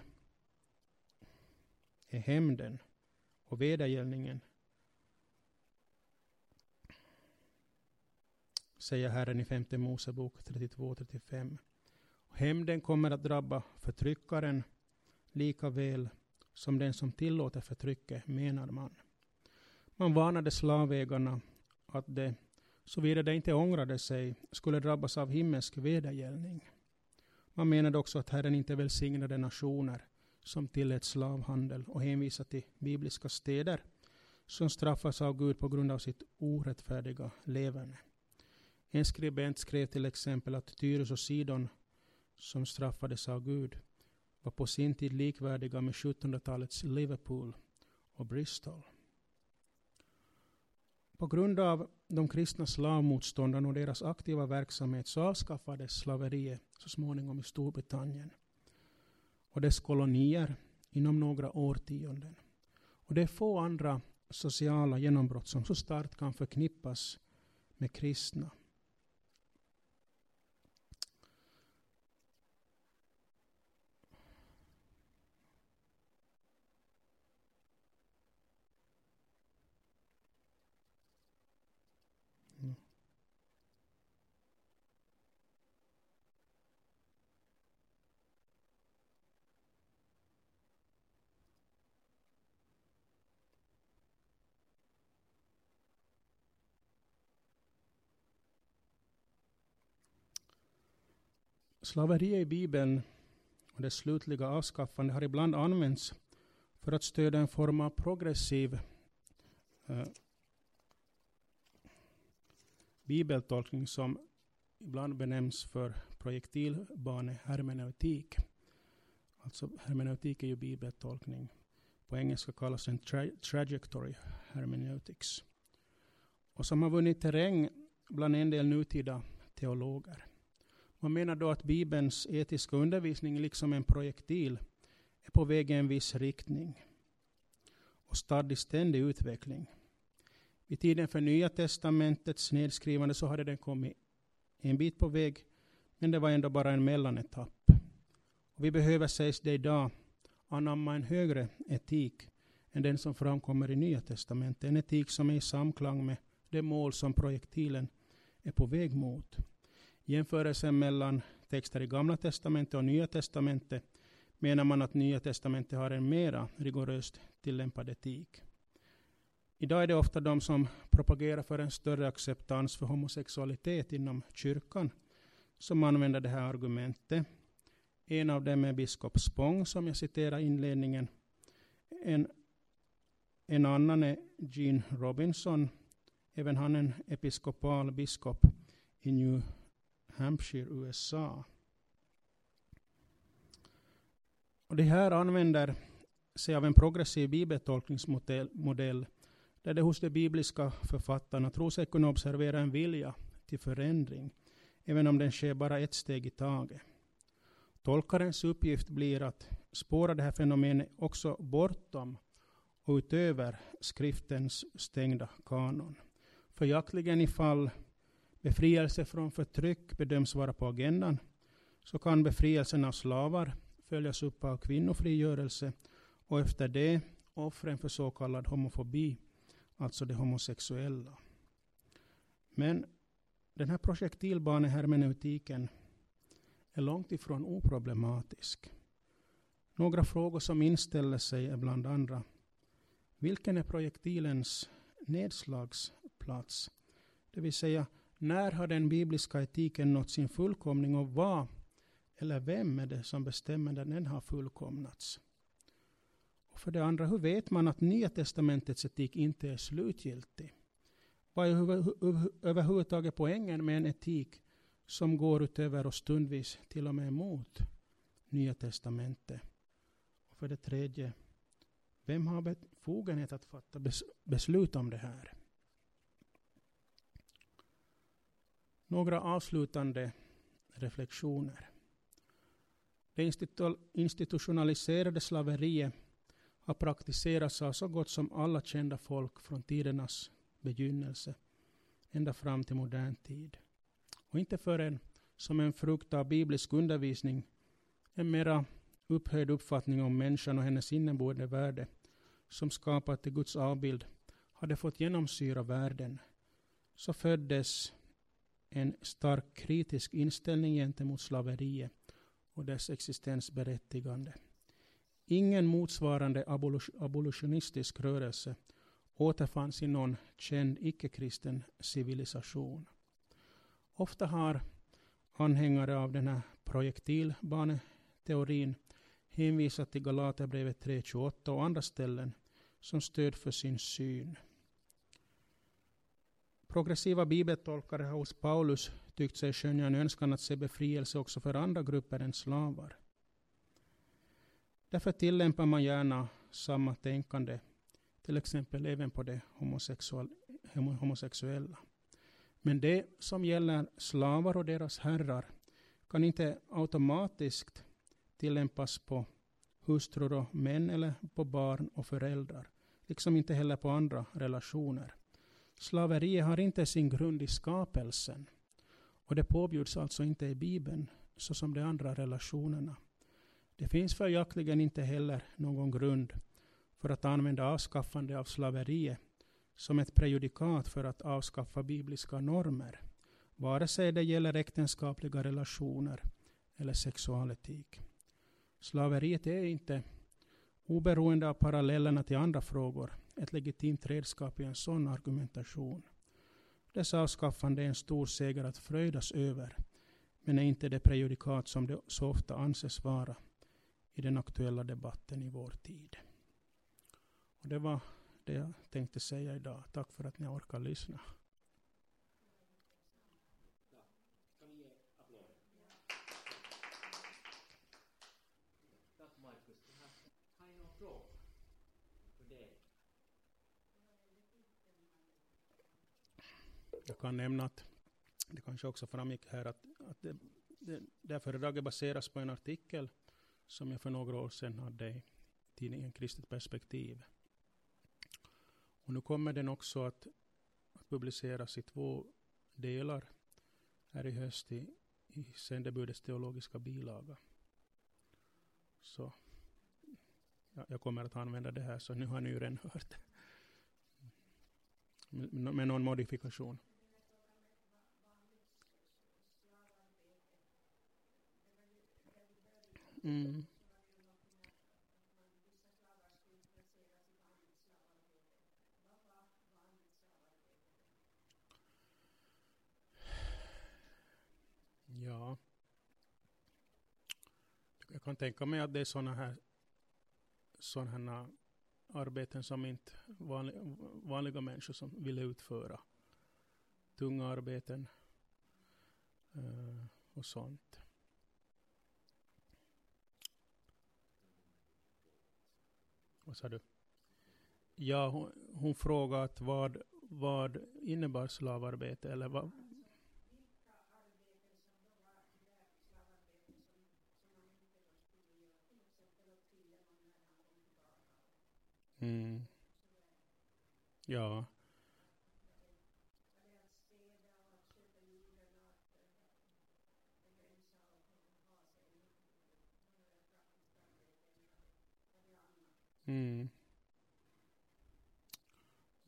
är hämnden och vedergällningen säger Herren i femte Mosebok 32-35. Hämnden kommer att drabba förtryckaren lika väl som den som tillåter förtrycket, menar man. Man varnade slavägarna att de, såvida de inte ångrade sig, skulle drabbas av himmelsk vedergällning. Man menade också att Herren inte välsignade nationer som tillät slavhandel och hänvisar till bibliska städer som straffas av Gud på grund av sitt orättfärdiga leverne. En skribent skrev till exempel att Tyrus och Sidon, som straffades av Gud, var på sin tid likvärdiga med 1700-talets Liverpool och Bristol. På grund av de kristna slavmotståndarna och deras aktiva verksamhet så avskaffades slaveriet så småningom i Storbritannien och dess kolonier inom några årtionden. Och det är få andra sociala genombrott som så starkt kan förknippas med kristna. Slaveriet i Bibeln och dess slutliga avskaffande har ibland använts för att stödja en form av progressiv eh, bibeltolkning som ibland benämns för projektilbanehermeneutik. Alltså hermeneutik är ju bibeltolkning. På engelska kallas den tra trajectory hermeneutics. Och som har vunnit terräng bland en del nutida teologer. Man menar då att Bibelns etiska undervisning, liksom en projektil, är på väg i en viss riktning och stadd i ständig utveckling. Vid tiden för Nya Testamentets nedskrivande så hade den kommit en bit på väg, men det var ändå bara en mellanetapp. Och vi behöver, sägs det idag, anamma en högre etik än den som framkommer i Nya Testamentet. En etik som är i samklang med det mål som projektilen är på väg mot. Jämförelsen mellan texter i Gamla testamentet och Nya testamentet menar man att Nya testamentet har en mera rigoröst tillämpad etik. Idag är det ofta de som propagerar för en större acceptans för homosexualitet inom kyrkan som använder det här argumentet. En av dem är biskop Spång, som jag citerar inledningen. En, en annan är Gene Robinson, även han en episkopal biskop i New Hampshire, USA. Och det här använder sig av en progressiv bibeltolkningsmodell där det hos de bibliska författarna tror sig kunna observera en vilja till förändring, även om den sker bara ett steg i taget. Tolkarens uppgift blir att spåra det här fenomenet också bortom och utöver skriftens stängda kanon. Följaktligen ifall befrielse från förtryck bedöms vara på agendan, så kan befrielsen av slavar följas upp av kvinnofrigörelse och efter det offren för så kallad homofobi, alltså de homosexuella. Men den här projektilbanehermeneutiken är långt ifrån oproblematisk. Några frågor som inställer sig är bland andra vilken är projektilens nedslagsplats? Det vill säga, när har den bibliska etiken nått sin fullkomning och vad eller vem är det som bestämmer när den har fullkomnats? Och för det andra, hur vet man att Nya Testamentets etik inte är slutgiltig? Vad är överhuvudtaget poängen med en etik som går utöver och stundvis till och med emot Nya Testamentet? Och för det tredje, vem har befogenhet att fatta beslut om det här? Några avslutande reflektioner. Det institutionaliserade slaveriet har praktiserats av så gott som alla kända folk från tidernas begynnelse ända fram till modern tid. Och inte förrän som en frukt av biblisk undervisning en mera upphöjd uppfattning om människan och hennes inneboende värde som skapat till Guds avbild hade fått genomsyra världen så föddes en stark kritisk inställning gentemot slaveriet och dess existensberättigande. Ingen motsvarande abolitionistisk rörelse återfanns i någon känd icke-kristen civilisation. Ofta har anhängare av den här projektilbaneteorin hänvisat till Galaterbrevet 3.28 och andra ställen som stöd för sin syn. Progressiva bibeltolkare har hos Paulus tyckt sig skönja en önskan att se befrielse också för andra grupper än slavar. Därför tillämpar man gärna samma tänkande, till exempel även på de homosexuella. Men det som gäller slavar och deras herrar kan inte automatiskt tillämpas på hustrur och män eller på barn och föräldrar, liksom inte heller på andra relationer. Slaveriet har inte sin grund i skapelsen och det påbjuds alltså inte i Bibeln så som de andra relationerna. Det finns följaktligen inte heller någon grund för att använda avskaffande av slaveriet som ett prejudikat för att avskaffa bibliska normer, vare sig det gäller äktenskapliga relationer eller sexualetik. Slaveriet är inte, oberoende av parallellerna till andra frågor, ett legitimt redskap i en sån argumentation. Dess avskaffande är en stor seger att fröjdas över, men är inte det prejudikat som det så ofta anses vara i den aktuella debatten i vår tid. Och det var det jag tänkte säga idag. Tack för att ni orkar lyssna. Jag kan nämna att det kanske också framgick här att, att det, det, det här föredraget baseras på en artikel som jag för några år sedan hade i tidningen Kristet perspektiv. Och nu kommer den också att, att publiceras i två delar här i höst i, i sändebudets teologiska bilaga. Så ja, jag kommer att använda det här, så nu har ni ju redan hört det. Med, med någon modifikation. Mm. Ja. Jag kan tänka mig att det är sådana här, sådana här arbeten som inte vanliga, vanliga människor som vill utföra. Tunga arbeten uh, och sånt. Vad sa du? Ja, hon, hon frågade att vad, vad innebar slavarbete eller vad, Mm. Ja. Mm.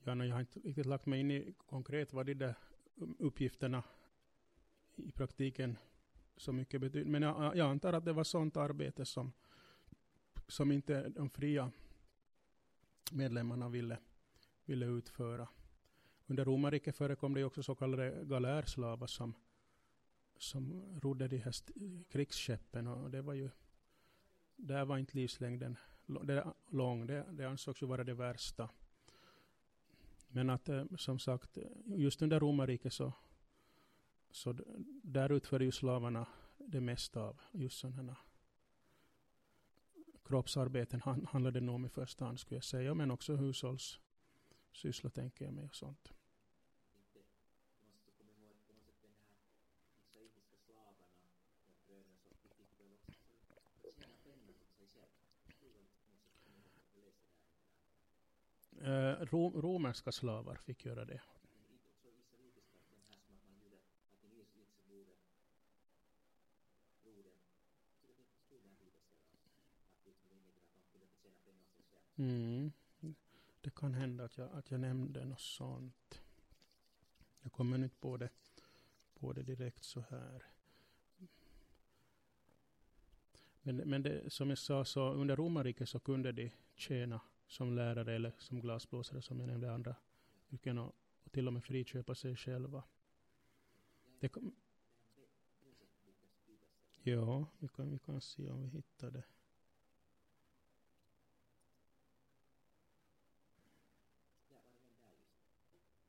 Ja, no, jag har inte riktigt lagt mig in i konkret vad de där uppgifterna i praktiken så mycket betyder. Men jag, jag antar att det var sånt arbete som, som inte de fria medlemmarna ville, ville utföra. Under romarriket förekom det också så kallade galärslavar som, som rodde de här krigsskeppen och det var ju där var inte livslängden det lång. Det, det ansågs ju vara det värsta. Men att eh, som sagt, just under romarriket så, så där utförde ju slavarna det mesta av just sådana kroppsarbeten handlade det nog om i första hand skulle jag säga, men också hushållssyssla tänker jag mig och sånt. Eh, Rom, romerska slavar fick göra det. Mm. Det kan hända att jag, att jag nämnde något sånt. Jag kommer inte på det, på det direkt så här. Men, men det, som jag sa, så under romarriket så kunde de tjäna som lärare eller som glasblåsare som jag nämnde andra yrken och, och till och med friköpa sig själva. Det kom, ja, vi kan, vi kan se om vi hittar det.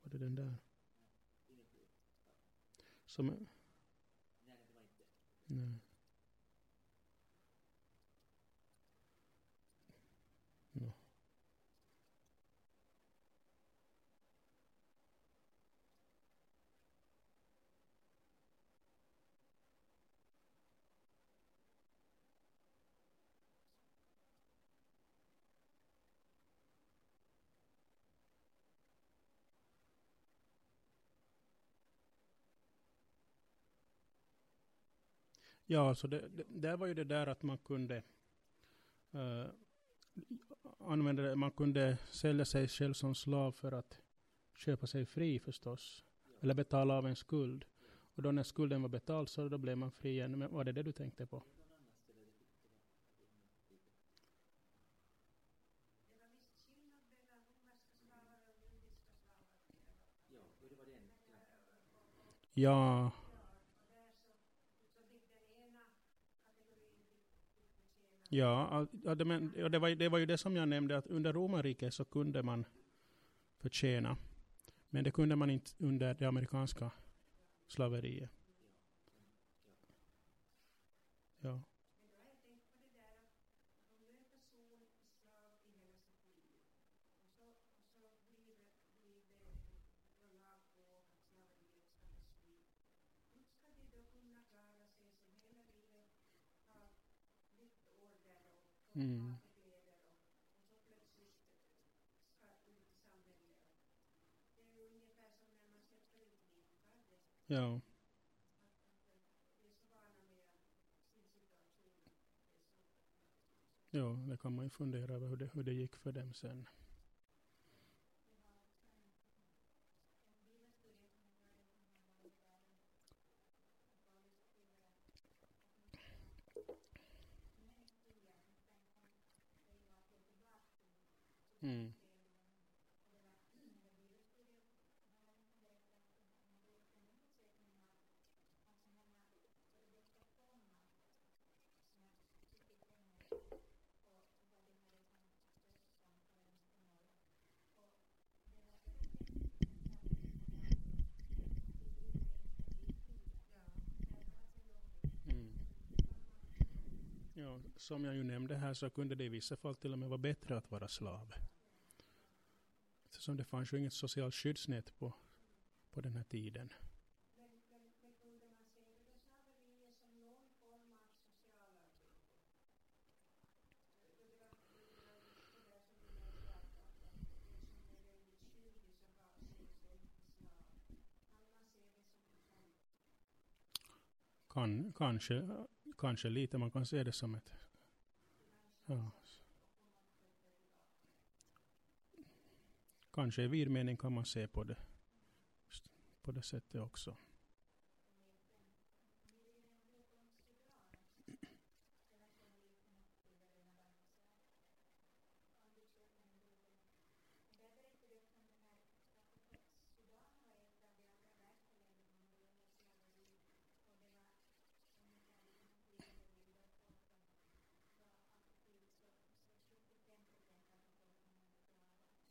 Var det den där? Som... Nej. Ja, så det, det, där var ju det där att man kunde uh, använda det, man kunde sälja sig själv som slav för att köpa sig fri förstås. Eller betala av en skuld. Och då när skulden var betald så då blev man fri igen. Men var det det du tänkte på? Ja, Ja, det, men, det, var, det var ju det som jag nämnde, att under romarriket så kunde man förtjäna. Men det kunde man inte under det amerikanska slaveriet. Ja. Mm. Ja. Ja, det kan man ju fundera över hur det, hur det gick för dem sen. Mm. Och som jag ju nämnde här så kunde det i vissa fall till och med vara bättre att vara slav. Eftersom det fanns ju inget socialt skyddsnät på, på den här tiden. Kan, kanske, kanske lite, man kan se det som ett... Ja. Kanske i vid mening kan man se på det på det sättet också.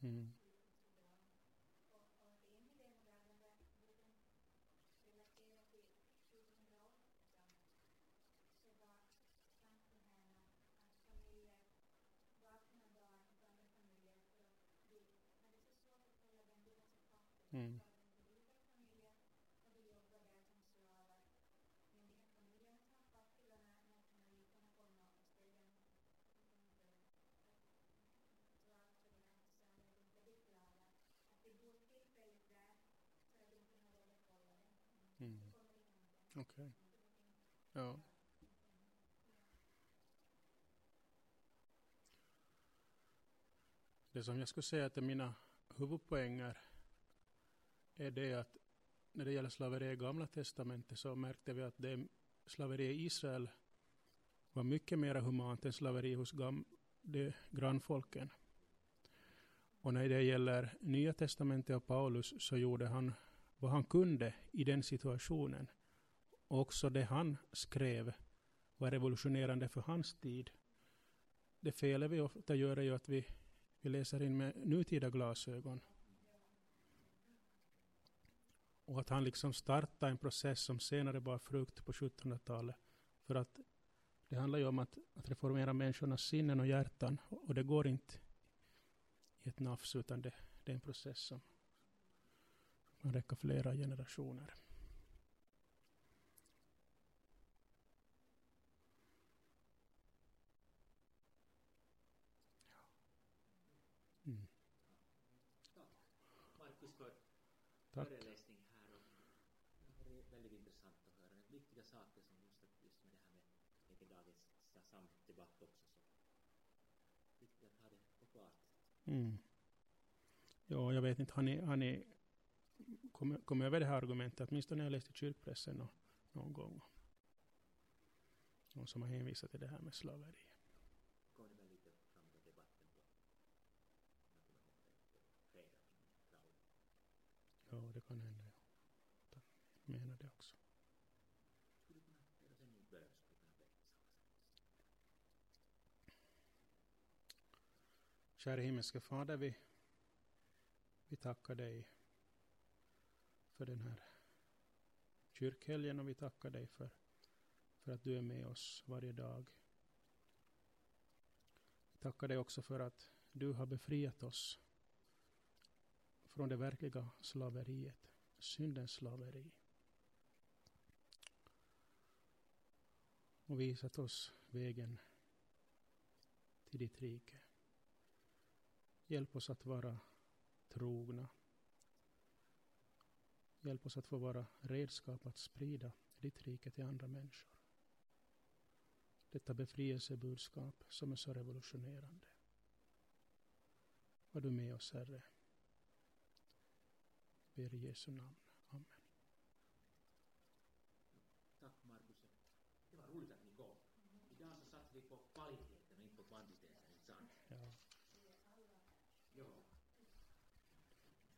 Mm. Mm. Mm. Okej. Ja. Det som jag skulle säga att är mina huvudpoänger är det att när det gäller slaveri i Gamla Testamentet så märkte vi att det slaveri i Israel var mycket mer humant än slaveri hos gam, de grannfolken. Och när det gäller Nya Testamentet och Paulus så gjorde han vad han kunde i den situationen. Också det han skrev var revolutionerande för hans tid. Det felet vi ofta gör är ju att vi, vi läser in med nutida glasögon. Och att han liksom startade en process som senare bar frukt på 1700-talet. För att det handlar ju om att, att reformera människornas sinnen och hjärtan. Och det går inte i ett nafs, utan det, det är en process som kan räcka flera generationer. Mm. Markus för Tack. föreläsning här. Och det var väldigt intressant att höra. Viktiga saker som just, att just med det här med tänker dagens samhällsdebatt också. Så viktigt att ha det på klart. Mm. Ja, jag vet inte, har ni, har ni kommit kom över det här argumentet, åtminstone när jag läste kyrkpressen någon, någon gång. Någon som har hänvisat till det här med slaveri. Ja, det kan hända. Ja. Jag menar det också. Skulle kunna göra sen i början skulle kunna bli tillsammans. Kära himmelske Fader, vi, vi tackar dig för den här kyrkhelgen och vi tackar dig för, för att du är med oss varje dag. Vi tackar dig också för att du har befriat oss från det verkliga slaveriet, syndens slaveri. Och visat oss vägen till ditt rike. Hjälp oss att vara trogna. Hjälp oss att få vara redskap att sprida ditt rike till andra människor. Detta befrielsebudskap som är så revolutionerande. Var du med oss, Herre. Ber i Jesu namn.